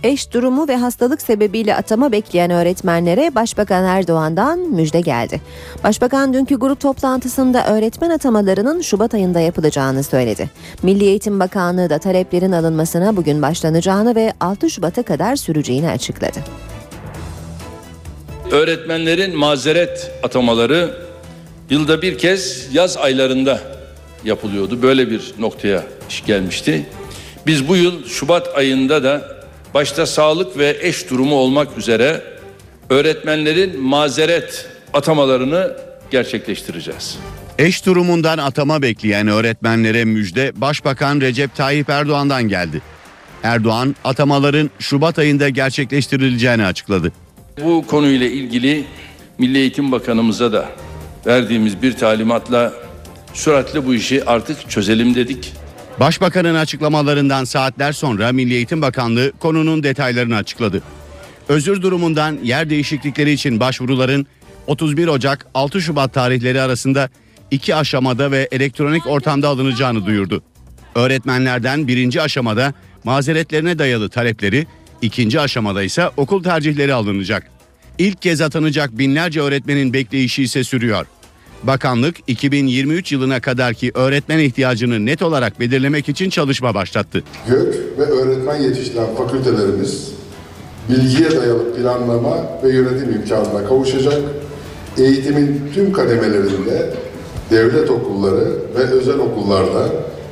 Eş durumu ve hastalık sebebiyle atama bekleyen öğretmenlere Başbakan Erdoğan'dan müjde geldi. Başbakan dünkü grup toplantısında öğretmen atamalarının Şubat ayında yapılacağını söyledi. Milli Eğitim Bakanlığı da taleplerin alınmasına bugün başlanacağını ve 6 Şubat'a kadar süreceğini açıkladı. Öğretmenlerin mazeret atamaları yılda bir kez yaz aylarında yapılıyordu. Böyle bir noktaya iş gelmişti. Biz bu yıl Şubat ayında da başta sağlık ve eş durumu olmak üzere öğretmenlerin mazeret atamalarını gerçekleştireceğiz. Eş durumundan atama bekleyen öğretmenlere müjde Başbakan Recep Tayyip Erdoğan'dan geldi. Erdoğan atamaların Şubat ayında gerçekleştirileceğini açıkladı. Bu konuyla ilgili Milli Eğitim Bakanımıza da verdiğimiz bir talimatla süratle bu işi artık çözelim dedik. Başbakanın açıklamalarından saatler sonra Milli Eğitim Bakanlığı konunun detaylarını açıkladı. Özür durumundan yer değişiklikleri için başvuruların 31 Ocak 6 Şubat tarihleri arasında iki aşamada ve elektronik ortamda alınacağını duyurdu. Öğretmenlerden birinci aşamada mazeretlerine dayalı talepleri, ikinci aşamada ise okul tercihleri alınacak. İlk kez atanacak binlerce öğretmenin bekleyişi ise sürüyor. Bakanlık 2023 yılına kadarki öğretmen ihtiyacını net olarak belirlemek için çalışma başlattı. GÖK ve öğretmen yetiştiren fakültelerimiz bilgiye dayalı planlama ve yönetim imkanına kavuşacak. Eğitimin tüm kademelerinde devlet okulları ve özel okullarda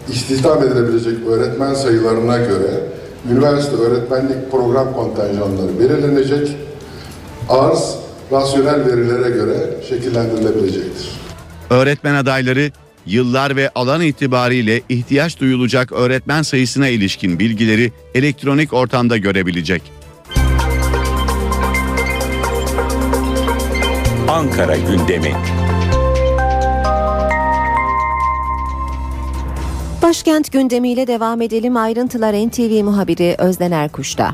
istihdam edilebilecek öğretmen sayılarına göre üniversite öğretmenlik program kontenjanları belirlenecek. Arz rasyonel verilere göre şekillendirilebilecektir. Öğretmen adayları yıllar ve alan itibariyle ihtiyaç duyulacak öğretmen sayısına ilişkin bilgileri elektronik ortamda görebilecek. Ankara gündemi. Başkent gündemiyle devam edelim. Ayrıntılar NTV muhabiri Özden Erkuş'ta.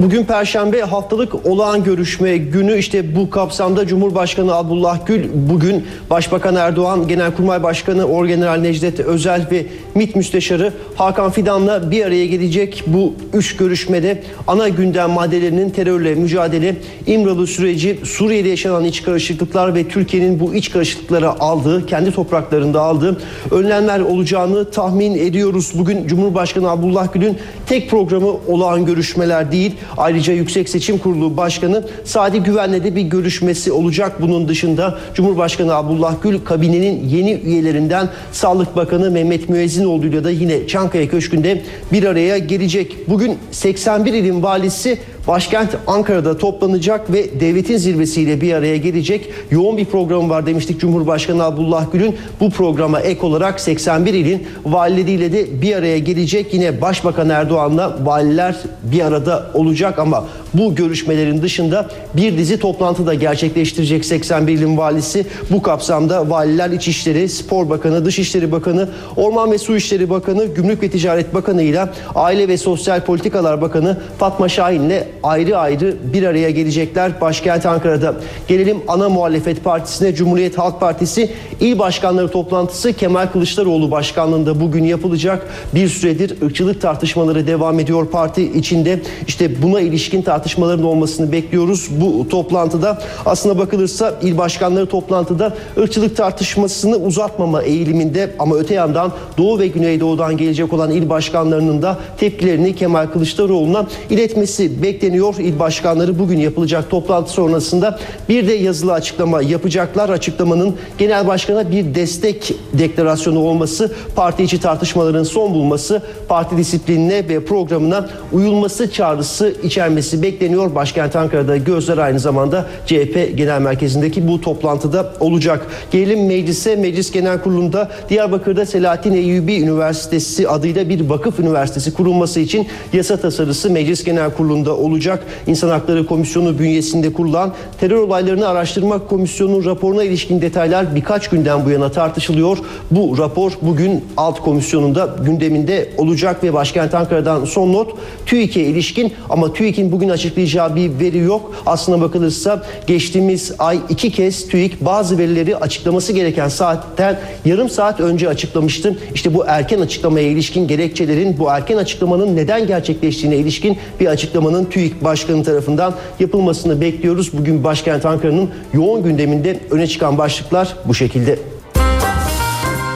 Bugün Perşembe haftalık olağan görüşme günü işte bu kapsamda Cumhurbaşkanı Abdullah Gül bugün Başbakan Erdoğan, Genelkurmay Başkanı Orgeneral Necdet Özel ve MİT Müsteşarı Hakan Fidan'la bir araya gelecek. Bu üç görüşmede ana gündem maddelerinin terörle mücadele, İmralı süreci, Suriye'de yaşanan iç karışıklıklar ve Türkiye'nin bu iç karışıklıklara aldığı, kendi topraklarında aldığı önlemler olacağını tahmin ediyoruz. Bugün Cumhurbaşkanı Abdullah Gül'ün tek programı olağan görüşmeler değil. Ayrıca Yüksek Seçim Kurulu Başkanı Sadi Güven'le de bir görüşmesi olacak. Bunun dışında Cumhurbaşkanı Abdullah Gül kabinenin yeni üyelerinden Sağlık Bakanı Mehmet Müezzinoğlu ile de yine Çankaya Köşkü'nde bir araya gelecek. Bugün 81 ilin valisi başkent Ankara'da toplanacak ve devletin zirvesiyle bir araya gelecek. Yoğun bir program var demiştik Cumhurbaşkanı Abdullah Gül'ün. Bu programa ek olarak 81 ilin valileriyle de bir araya gelecek. Yine Başbakan Erdoğan'la valiler bir arada olacak ama bu görüşmelerin dışında bir dizi toplantı da gerçekleştirecek 81 ilin valisi. Bu kapsamda valiler İçişleri, Spor Bakanı, Dışişleri Bakanı, Orman ve Su İşleri Bakanı, Gümrük ve Ticaret Bakanı ile Aile ve Sosyal Politikalar Bakanı Fatma Şahin ile ayrı ayrı bir araya gelecekler başkent Ankara'da. Gelelim ana muhalefet partisine Cumhuriyet Halk Partisi il başkanları toplantısı Kemal Kılıçdaroğlu başkanlığında bugün yapılacak. Bir süredir ırkçılık tartışmaları devam ediyor parti içinde. İşte buna ilişkin tartışmaların olmasını bekliyoruz. Bu toplantıda aslına bakılırsa il başkanları toplantıda ırkçılık tartışmasını uzatmama eğiliminde ama öte yandan Doğu ve Güneydoğu'dan gelecek olan il başkanlarının da tepkilerini Kemal Kılıçdaroğlu'na iletmesi bekleniyor. İl başkanları bugün yapılacak toplantı sonrasında bir de yazılı açıklama yapacaklar. Açıklamanın genel başkana bir destek deklarasyonu olması, parti içi tartışmaların son bulması, parti disiplinine ve programına uyulması çağrısı içermesi bekleniyor. Başkent Ankara'da gözler aynı zamanda CHP Genel Merkezi'ndeki bu toplantıda olacak. Gelelim meclise. Meclis Genel Kurulu'nda Diyarbakır'da Selahattin Eyyubi Üniversitesi adıyla bir vakıf üniversitesi kurulması için yasa tasarısı Meclis Genel Kurulu'nda olacak. İnsan Hakları Komisyonu bünyesinde kurulan Terör Olaylarını Araştırma Komisyonu'nun raporuna ilişkin detaylar birkaç günden bu yana tartışılıyor. Bu rapor bugün alt komisyonunda gündeminde olacak ve başkent Ankara'dan son not TÜİK'e ilişkin ama TÜİK'in bugün açıklayacağı bir veri yok. Aslına bakılırsa geçtiğimiz ay iki kez TÜİK bazı verileri açıklaması gereken saatten yarım saat önce açıklamıştı. İşte bu erken açıklamaya ilişkin gerekçelerin bu erken açıklamanın neden gerçekleştiğine ilişkin bir açıklamanın TÜİK Başkanı tarafından yapılmasını bekliyoruz. Bugün başkent Ankara'nın yoğun gündeminde öne çıkan başlıklar bu şekilde.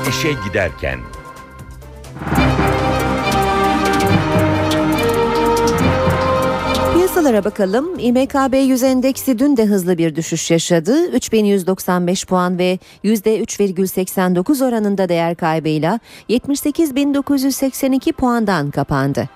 İşe giderken Piyasalara bakalım. İMKB 100 endeksi dün de hızlı bir düşüş yaşadı. 3195 puan ve %3,89 oranında değer kaybıyla 78.982 puandan kapandı.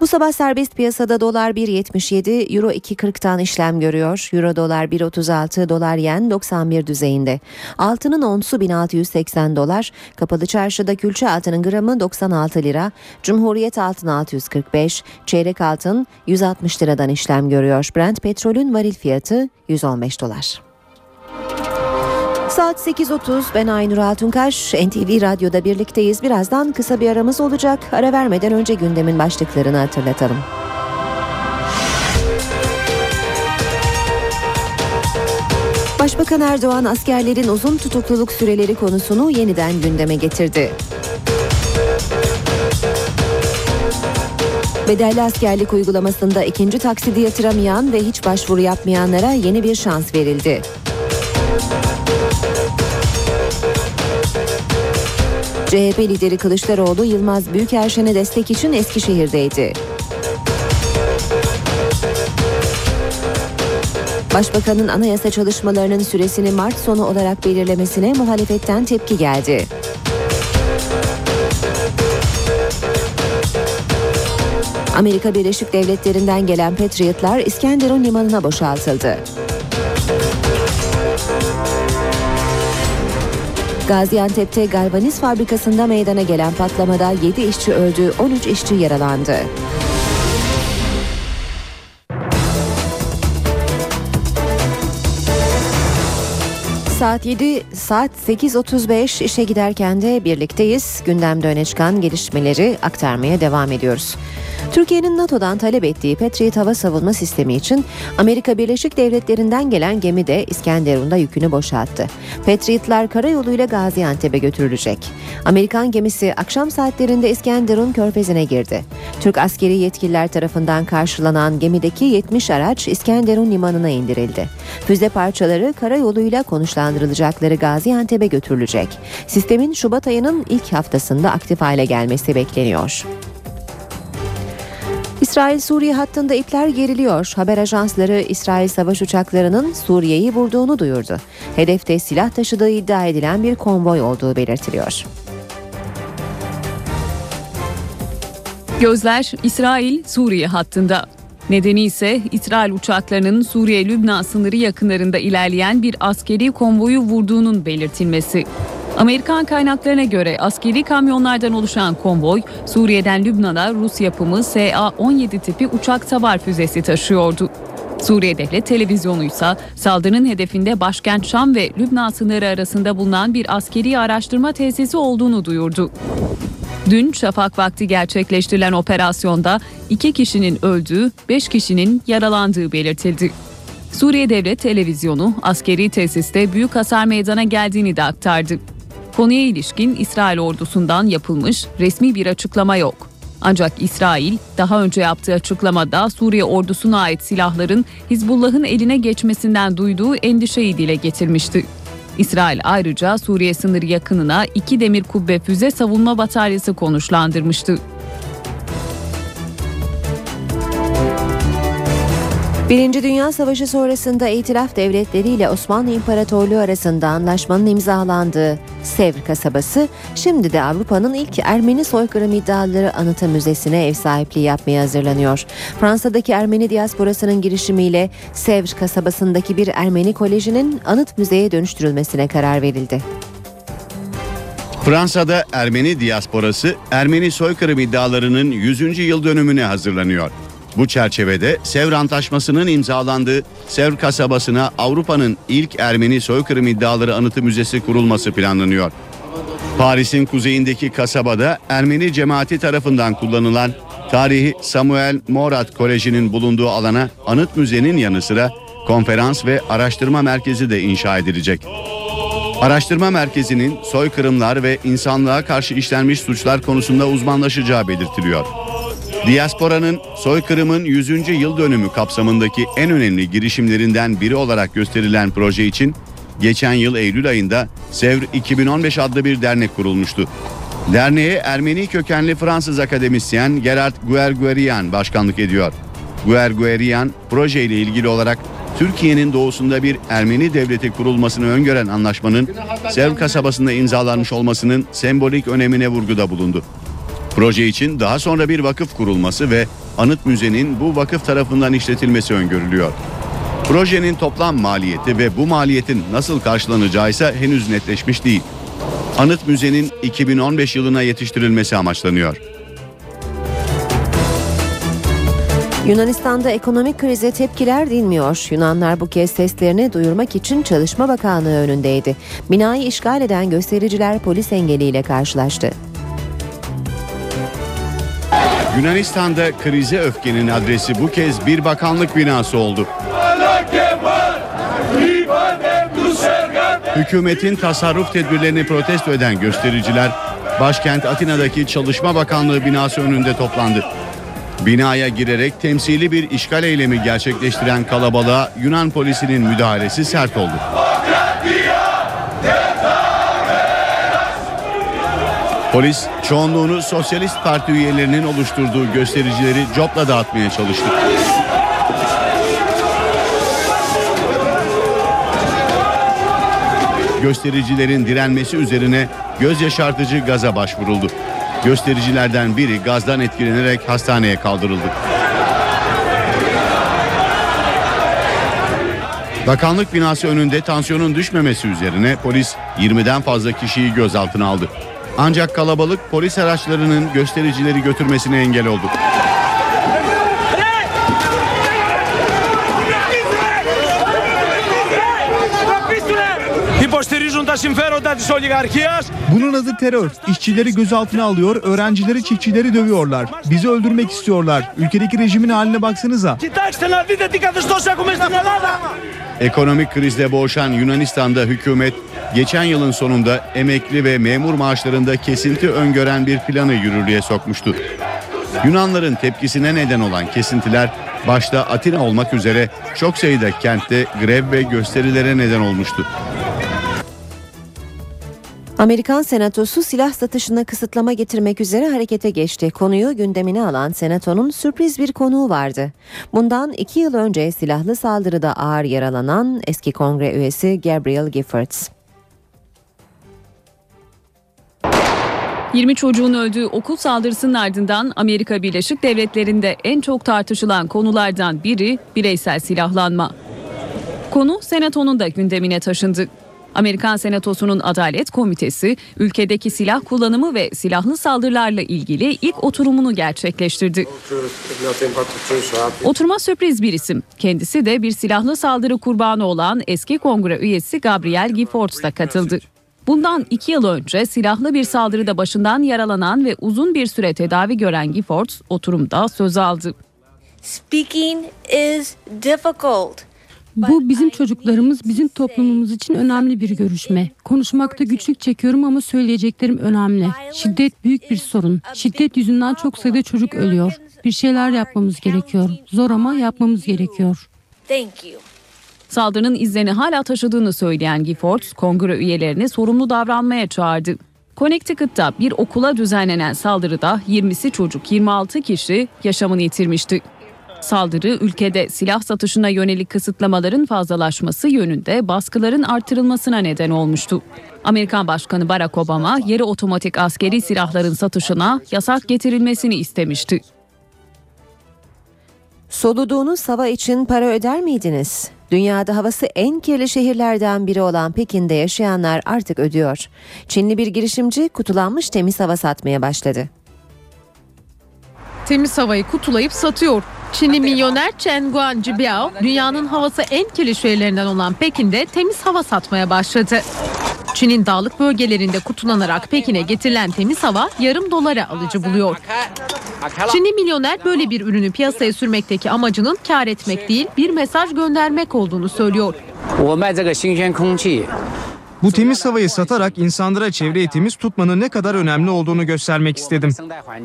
Bu sabah serbest piyasada dolar 1.77, euro 2.40'tan işlem görüyor. Euro dolar 1.36, dolar yen 91 düzeyinde. Altının onsu 1680 dolar. Kapalı çarşıda külçe altının gramı 96 lira. Cumhuriyet altın 645, çeyrek altın 160 liradan işlem görüyor. Brent petrolün varil fiyatı 115 dolar. Saat 8.30 ben Aynur Altunkaş NTV Radyo'da birlikteyiz. Birazdan kısa bir aramız olacak. Ara vermeden önce gündemin başlıklarını hatırlatalım. Başbakan Erdoğan askerlerin uzun tutukluluk süreleri konusunu yeniden gündeme getirdi. Bedelli askerlik uygulamasında ikinci taksidi yatıramayan ve hiç başvuru yapmayanlara yeni bir şans verildi. CHP lideri Kılıçdaroğlu Yılmaz Büyükerşen'e destek için Eskişehir'deydi. Başbakanın anayasa çalışmalarının süresini Mart sonu olarak belirlemesine muhalefetten tepki geldi. Amerika Birleşik Devletleri'nden gelen Patriotlar İskenderun limanına boşaltıldı. Gaziantep'te galvaniz fabrikasında meydana gelen patlamada 7 işçi öldü, 13 işçi yaralandı. Saat 7, saat 8.35 işe giderken de birlikteyiz. Gündemde öne çıkan gelişmeleri aktarmaya devam ediyoruz. Türkiye'nin NATO'dan talep ettiği Patriot hava savunma sistemi için Amerika Birleşik Devletleri'nden gelen gemi de İskenderun'da yükünü boşalttı. Patriotlar karayoluyla Gaziantep'e götürülecek. Amerikan gemisi akşam saatlerinde İskenderun körfezine girdi. Türk askeri yetkililer tarafından karşılanan gemideki 70 araç İskenderun limanına indirildi. Füze parçaları karayoluyla konuşlandırılacakları Gaziantep'e götürülecek. Sistemin Şubat ayının ilk haftasında aktif hale gelmesi bekleniyor. İsrail-Suriye hattında ipler geriliyor. Haber ajansları İsrail savaş uçaklarının Suriye'yi vurduğunu duyurdu. Hedefte silah taşıdığı iddia edilen bir konvoy olduğu belirtiliyor. Gözler İsrail-Suriye hattında. Nedeni ise İsrail uçaklarının Suriye-Lübnan sınırı yakınlarında ilerleyen bir askeri konvoyu vurduğunun belirtilmesi. Amerikan kaynaklarına göre askeri kamyonlardan oluşan konvoy Suriye'den Lübnan'a Rus yapımı SA-17 tipi uçak savar füzesi taşıyordu. Suriye Devlet Televizyonu ise saldırının hedefinde başkent Şam ve Lübnan sınırı arasında bulunan bir askeri araştırma tesisi olduğunu duyurdu. Dün şafak vakti gerçekleştirilen operasyonda iki kişinin öldüğü, beş kişinin yaralandığı belirtildi. Suriye Devlet Televizyonu askeri tesiste büyük hasar meydana geldiğini de aktardı. Konuya ilişkin İsrail ordusundan yapılmış resmi bir açıklama yok. Ancak İsrail daha önce yaptığı açıklamada Suriye ordusuna ait silahların Hizbullah'ın eline geçmesinden duyduğu endişeyi dile getirmişti. İsrail ayrıca Suriye sınırı yakınına iki demir kubbe füze savunma bataryası konuşlandırmıştı. Birinci Dünya Savaşı sonrasında İtilaf Devletleri ile Osmanlı İmparatorluğu arasında anlaşmanın imzalandığı Sevr kasabası, şimdi de Avrupa'nın ilk Ermeni soykırım iddiaları anıtı müzesine ev sahipliği yapmaya hazırlanıyor. Fransa'daki Ermeni diasporasının girişimiyle Sevr kasabasındaki bir Ermeni kolejinin anıt müzeye dönüştürülmesine karar verildi. Fransa'da Ermeni diasporası Ermeni soykırım iddialarının 100. yıl dönümüne hazırlanıyor. Bu çerçevede Sevr Antlaşması'nın imzalandığı Sevr kasabasına Avrupa'nın ilk Ermeni soykırım iddiaları anıtı müzesi kurulması planlanıyor. Paris'in kuzeyindeki kasabada Ermeni cemaati tarafından kullanılan tarihi Samuel Morat Koleji'nin bulunduğu alana anıt müzenin yanı sıra konferans ve araştırma merkezi de inşa edilecek. Araştırma merkezinin soykırımlar ve insanlığa karşı işlenmiş suçlar konusunda uzmanlaşacağı belirtiliyor. Diasporanın soykırımın 100. yıl dönümü kapsamındaki en önemli girişimlerinden biri olarak gösterilen proje için geçen yıl Eylül ayında Sevr 2015 adlı bir dernek kurulmuştu. Derneğe Ermeni kökenli Fransız akademisyen Gerard Guerguerian başkanlık ediyor. Guerguerian projeyle ilgili olarak Türkiye'nin doğusunda bir Ermeni devleti kurulmasını öngören anlaşmanın Sevr kasabasında imzalanmış olmasının sembolik önemine vurguda bulundu. Proje için daha sonra bir vakıf kurulması ve anıt müzenin bu vakıf tarafından işletilmesi öngörülüyor. Projenin toplam maliyeti ve bu maliyetin nasıl karşılanacağı ise henüz netleşmiş değil. Anıt müzenin 2015 yılına yetiştirilmesi amaçlanıyor. Yunanistan'da ekonomik krize tepkiler dinmiyor. Yunanlar bu kez seslerini duyurmak için Çalışma Bakanlığı önündeydi. Binayı işgal eden göstericiler polis engeliyle karşılaştı. Yunanistan'da krize öfkenin adresi bu kez bir bakanlık binası oldu. Hükümetin tasarruf tedbirlerini protesto eden göstericiler başkent Atina'daki Çalışma Bakanlığı binası önünde toplandı. Binaya girerek temsili bir işgal eylemi gerçekleştiren kalabalığa Yunan polisinin müdahalesi sert oldu. Polis çoğunluğunu Sosyalist Parti üyelerinin oluşturduğu göstericileri copla dağıtmaya çalıştı. Göstericilerin direnmesi üzerine göz yaşartıcı gaza başvuruldu. Göstericilerden biri gazdan etkilenerek hastaneye kaldırıldı. Bakanlık binası önünde tansiyonun düşmemesi üzerine polis 20'den fazla kişiyi gözaltına aldı. Ancak kalabalık polis araçlarının göstericileri götürmesine engel oldu. Bunun adı terör. İşçileri gözaltına alıyor, öğrencileri, çiftçileri dövüyorlar. Bizi öldürmek istiyorlar. Ülkedeki rejimin haline baksanıza. Ekonomik krizle boğuşan Yunanistan'da hükümet geçen yılın sonunda emekli ve memur maaşlarında kesinti öngören bir planı yürürlüğe sokmuştu. Yunanların tepkisine neden olan kesintiler başta Atina olmak üzere çok sayıda kentte grev ve gösterilere neden olmuştu. Amerikan Senatosu silah satışına kısıtlama getirmek üzere harekete geçti. Konuyu gündemine alan Senato'nun sürpriz bir konuğu vardı. Bundan iki yıl önce silahlı saldırıda ağır yaralanan eski kongre üyesi Gabriel Giffords. 20 çocuğun öldüğü okul saldırısının ardından Amerika Birleşik Devletleri'nde en çok tartışılan konulardan biri bireysel silahlanma. Konu Senato'nun da gündemine taşındı. Amerikan Senatosu'nun Adalet Komitesi ülkedeki silah kullanımı ve silahlı saldırılarla ilgili ilk oturumunu gerçekleştirdi. Oturuma sürpriz bir isim. Kendisi de bir silahlı saldırı kurbanı olan eski kongre üyesi Gabriel Giffords da katıldı. Bundan iki yıl önce silahlı bir saldırıda başından yaralanan ve uzun bir süre tedavi gören Giffords oturumda söz aldı. Speaking is difficult. Bu bizim çocuklarımız, bizim toplumumuz için önemli bir görüşme. Konuşmakta güçlük çekiyorum ama söyleyeceklerim önemli. Şiddet büyük bir sorun. Şiddet yüzünden çok sayıda çocuk ölüyor. Bir şeyler yapmamız gerekiyor. Zor ama yapmamız gerekiyor. Thank you. Saldırının izlerini hala taşıdığını söyleyen Giffords, kongre üyelerini sorumlu davranmaya çağırdı. Connecticut'ta bir okula düzenlenen saldırıda 20'si çocuk 26 kişi yaşamını yitirmişti. Saldırı ülkede silah satışına yönelik kısıtlamaların fazlalaşması yönünde baskıların artırılmasına neden olmuştu. Amerikan Başkanı Barack Obama yarı otomatik askeri silahların satışına yasak getirilmesini istemişti. Soluduğunuz hava için para öder miydiniz? Dünyada havası en kirli şehirlerden biri olan Pekin'de yaşayanlar artık ödüyor. Çinli bir girişimci kutulanmış temiz hava satmaya başladı. Temiz havayı kutulayıp satıyor. Çinli milyoner Chen Guangjibiao dünyanın havası en kirli şehirlerinden olan Pekin'de temiz hava satmaya başladı. Çin'in dağlık bölgelerinde kutulanarak Pekin'e getirilen temiz hava yarım dolara alıcı buluyor. Çinli milyoner böyle bir ürünü piyasaya sürmekteki amacının kar etmek değil bir mesaj göndermek olduğunu söylüyor. Bu temiz havayı satarak insanlara çevreyi temiz tutmanın ne kadar önemli olduğunu göstermek istedim.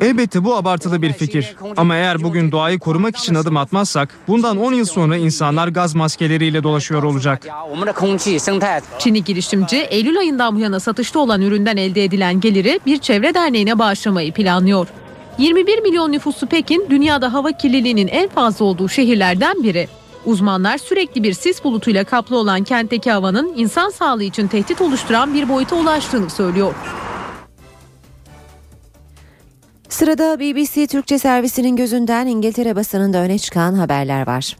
Elbette bu abartılı bir fikir. Ama eğer bugün doğayı korumak için adım atmazsak bundan 10 yıl sonra insanlar gaz maskeleriyle dolaşıyor olacak. Çinli girişimci Eylül ayından bu yana satışta olan üründen elde edilen geliri bir çevre derneğine bağışlamayı planlıyor. 21 milyon nüfusu Pekin, dünyada hava kirliliğinin en fazla olduğu şehirlerden biri. Uzmanlar sürekli bir sis bulutuyla kaplı olan kentteki havanın insan sağlığı için tehdit oluşturan bir boyuta ulaştığını söylüyor. Sırada BBC Türkçe servisinin gözünden İngiltere basınında öne çıkan haberler var.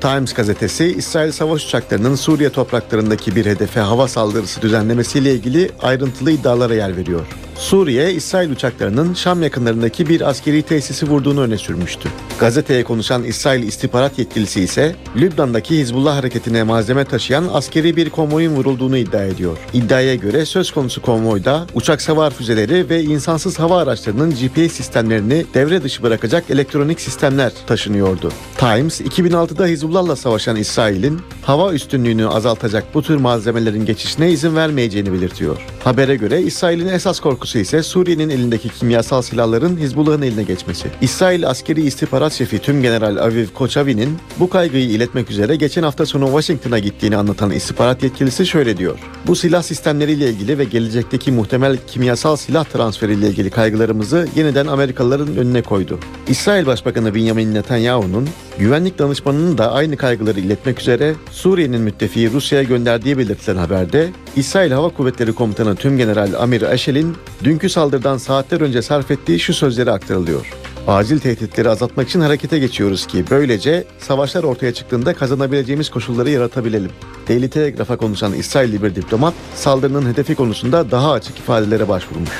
Times gazetesi İsrail savaş uçaklarının Suriye topraklarındaki bir hedefe hava saldırısı düzenlemesiyle ilgili ayrıntılı iddialara yer veriyor. Suriye, İsrail uçaklarının Şam yakınlarındaki bir askeri tesisi vurduğunu öne sürmüştü. Gazeteye konuşan İsrail istihbarat yetkilisi ise Lübnan'daki Hizbullah hareketine malzeme taşıyan askeri bir konvoyun vurulduğunu iddia ediyor. İddiaya göre söz konusu konvoyda uçak savar füzeleri ve insansız hava araçlarının GPS sistemlerini devre dışı bırakacak elektronik sistemler taşınıyordu. Times, 2006'da Hizbullah'la savaşan İsrail'in hava üstünlüğünü azaltacak bu tür malzemelerin geçişine izin vermeyeceğini belirtiyor. Habere göre İsrail'in esas korkusu ise Suriye'nin elindeki kimyasal silahların Hizbullah'ın eline geçmesi. İsrail askeri istihbarat şefi Tümgeneral Aviv Koçavi'nin bu kaygıyı iletmek üzere geçen hafta sonu Washington'a gittiğini anlatan istihbarat yetkilisi şöyle diyor. Bu silah sistemleriyle ilgili ve gelecekteki muhtemel kimyasal silah transferiyle ilgili kaygılarımızı yeniden Amerikalıların önüne koydu. İsrail Başbakanı Benjamin Netanyahu'nun güvenlik danışmanının da aynı kaygıları iletmek üzere Suriye'nin müttefiği Rusya'ya gönderdiği belirtilen haberde İsrail Hava Kuvvetleri Komutanı Tümgeneral Amir Eşel'in dünkü saldırıdan saatler önce sarf ettiği şu sözleri aktarılıyor. Acil tehditleri azaltmak için harekete geçiyoruz ki böylece savaşlar ortaya çıktığında kazanabileceğimiz koşulları yaratabilelim. Daily Telegraph'a konuşan İsrailli bir diplomat saldırının hedefi konusunda daha açık ifadelere başvurmuş.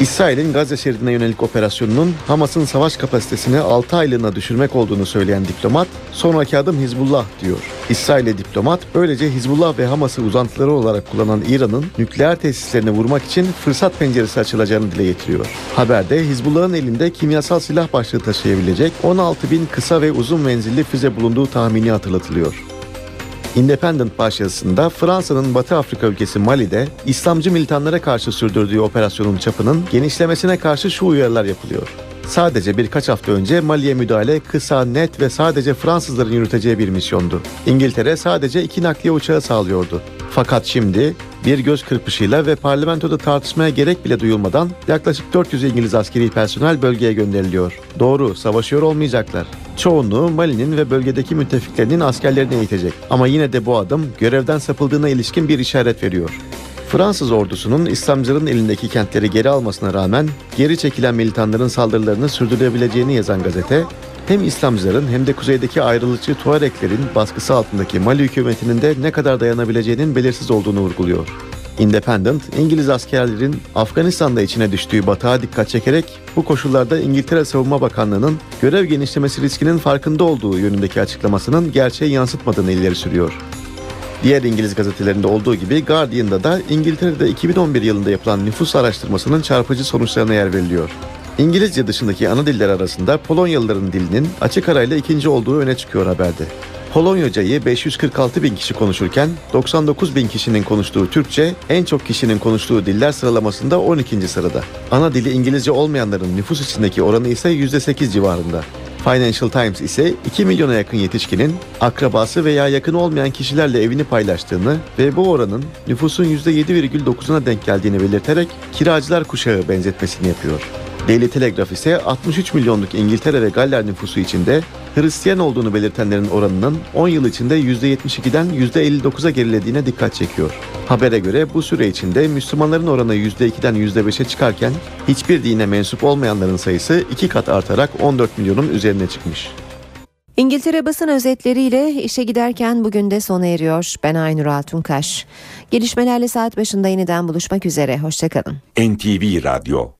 İsrail'in Gazze şeridine yönelik operasyonunun Hamas'ın savaş kapasitesini 6 aylığına düşürmek olduğunu söyleyen diplomat, sonraki adım Hizbullah diyor. İsrail'e diplomat böylece Hizbullah ve Hamas'ı uzantıları olarak kullanan İran'ın nükleer tesislerini vurmak için fırsat penceresi açılacağını dile getiriyor. Haberde Hizbullah'ın elinde kimyasal silah başlığı taşıyabilecek 16 bin kısa ve uzun menzilli füze bulunduğu tahmini hatırlatılıyor. Independent başyazısında Fransa'nın Batı Afrika ülkesi Mali'de İslamcı militanlara karşı sürdürdüğü operasyonun çapının genişlemesine karşı şu uyarılar yapılıyor. Sadece birkaç hafta önce Mali'ye müdahale kısa, net ve sadece Fransızların yürüteceği bir misyondu. İngiltere sadece iki nakliye uçağı sağlıyordu. Fakat şimdi bir göz kırpışıyla ve parlamentoda tartışmaya gerek bile duyulmadan yaklaşık 400 İngiliz askeri personel bölgeye gönderiliyor. Doğru, savaşıyor olmayacaklar. Çoğunluğu Mali'nin ve bölgedeki müttefiklerinin askerlerini eğitecek. Ama yine de bu adım görevden sapıldığına ilişkin bir işaret veriyor. Fransız ordusunun İslamcıların elindeki kentleri geri almasına rağmen geri çekilen militanların saldırılarını sürdürebileceğini yazan gazete, hem İslamcıların hem de kuzeydeki ayrılıkçı Tuareklerin baskısı altındaki Mali hükümetinin de ne kadar dayanabileceğinin belirsiz olduğunu vurguluyor. Independent, İngiliz askerlerin Afganistan'da içine düştüğü batağa dikkat çekerek bu koşullarda İngiltere Savunma Bakanlığı'nın görev genişlemesi riskinin farkında olduğu yönündeki açıklamasının gerçeği yansıtmadığını ileri sürüyor. Diğer İngiliz gazetelerinde olduğu gibi Guardian'da da İngiltere'de 2011 yılında yapılan nüfus araştırmasının çarpıcı sonuçlarına yer veriliyor. İngilizce dışındaki ana diller arasında Polonyalıların dilinin açık arayla ikinci olduğu öne çıkıyor haberde. Polonyacayı 546 bin kişi konuşurken 99 bin kişinin konuştuğu Türkçe en çok kişinin konuştuğu diller sıralamasında 12. sırada. Ana dili İngilizce olmayanların nüfus içindeki oranı ise %8 civarında. Financial Times ise 2 milyona yakın yetişkinin akrabası veya yakın olmayan kişilerle evini paylaştığını ve bu oranın nüfusun %7,9'una denk geldiğini belirterek kiracılar kuşağı benzetmesini yapıyor. Daily Telegraph ise 63 milyonluk İngiltere ve Galler nüfusu içinde Hristiyan olduğunu belirtenlerin oranının 10 yıl içinde %72'den %59'a gerilediğine dikkat çekiyor. Habere göre bu süre içinde Müslümanların oranı %2'den %5'e çıkarken hiçbir dine mensup olmayanların sayısı iki kat artarak 14 milyonun üzerine çıkmış. İngiltere basın özetleriyle işe giderken bugün de sona eriyor. Ben Aynur Altunkaş. Gelişmelerle saat başında yeniden buluşmak üzere. Hoşçakalın. NTV Radyo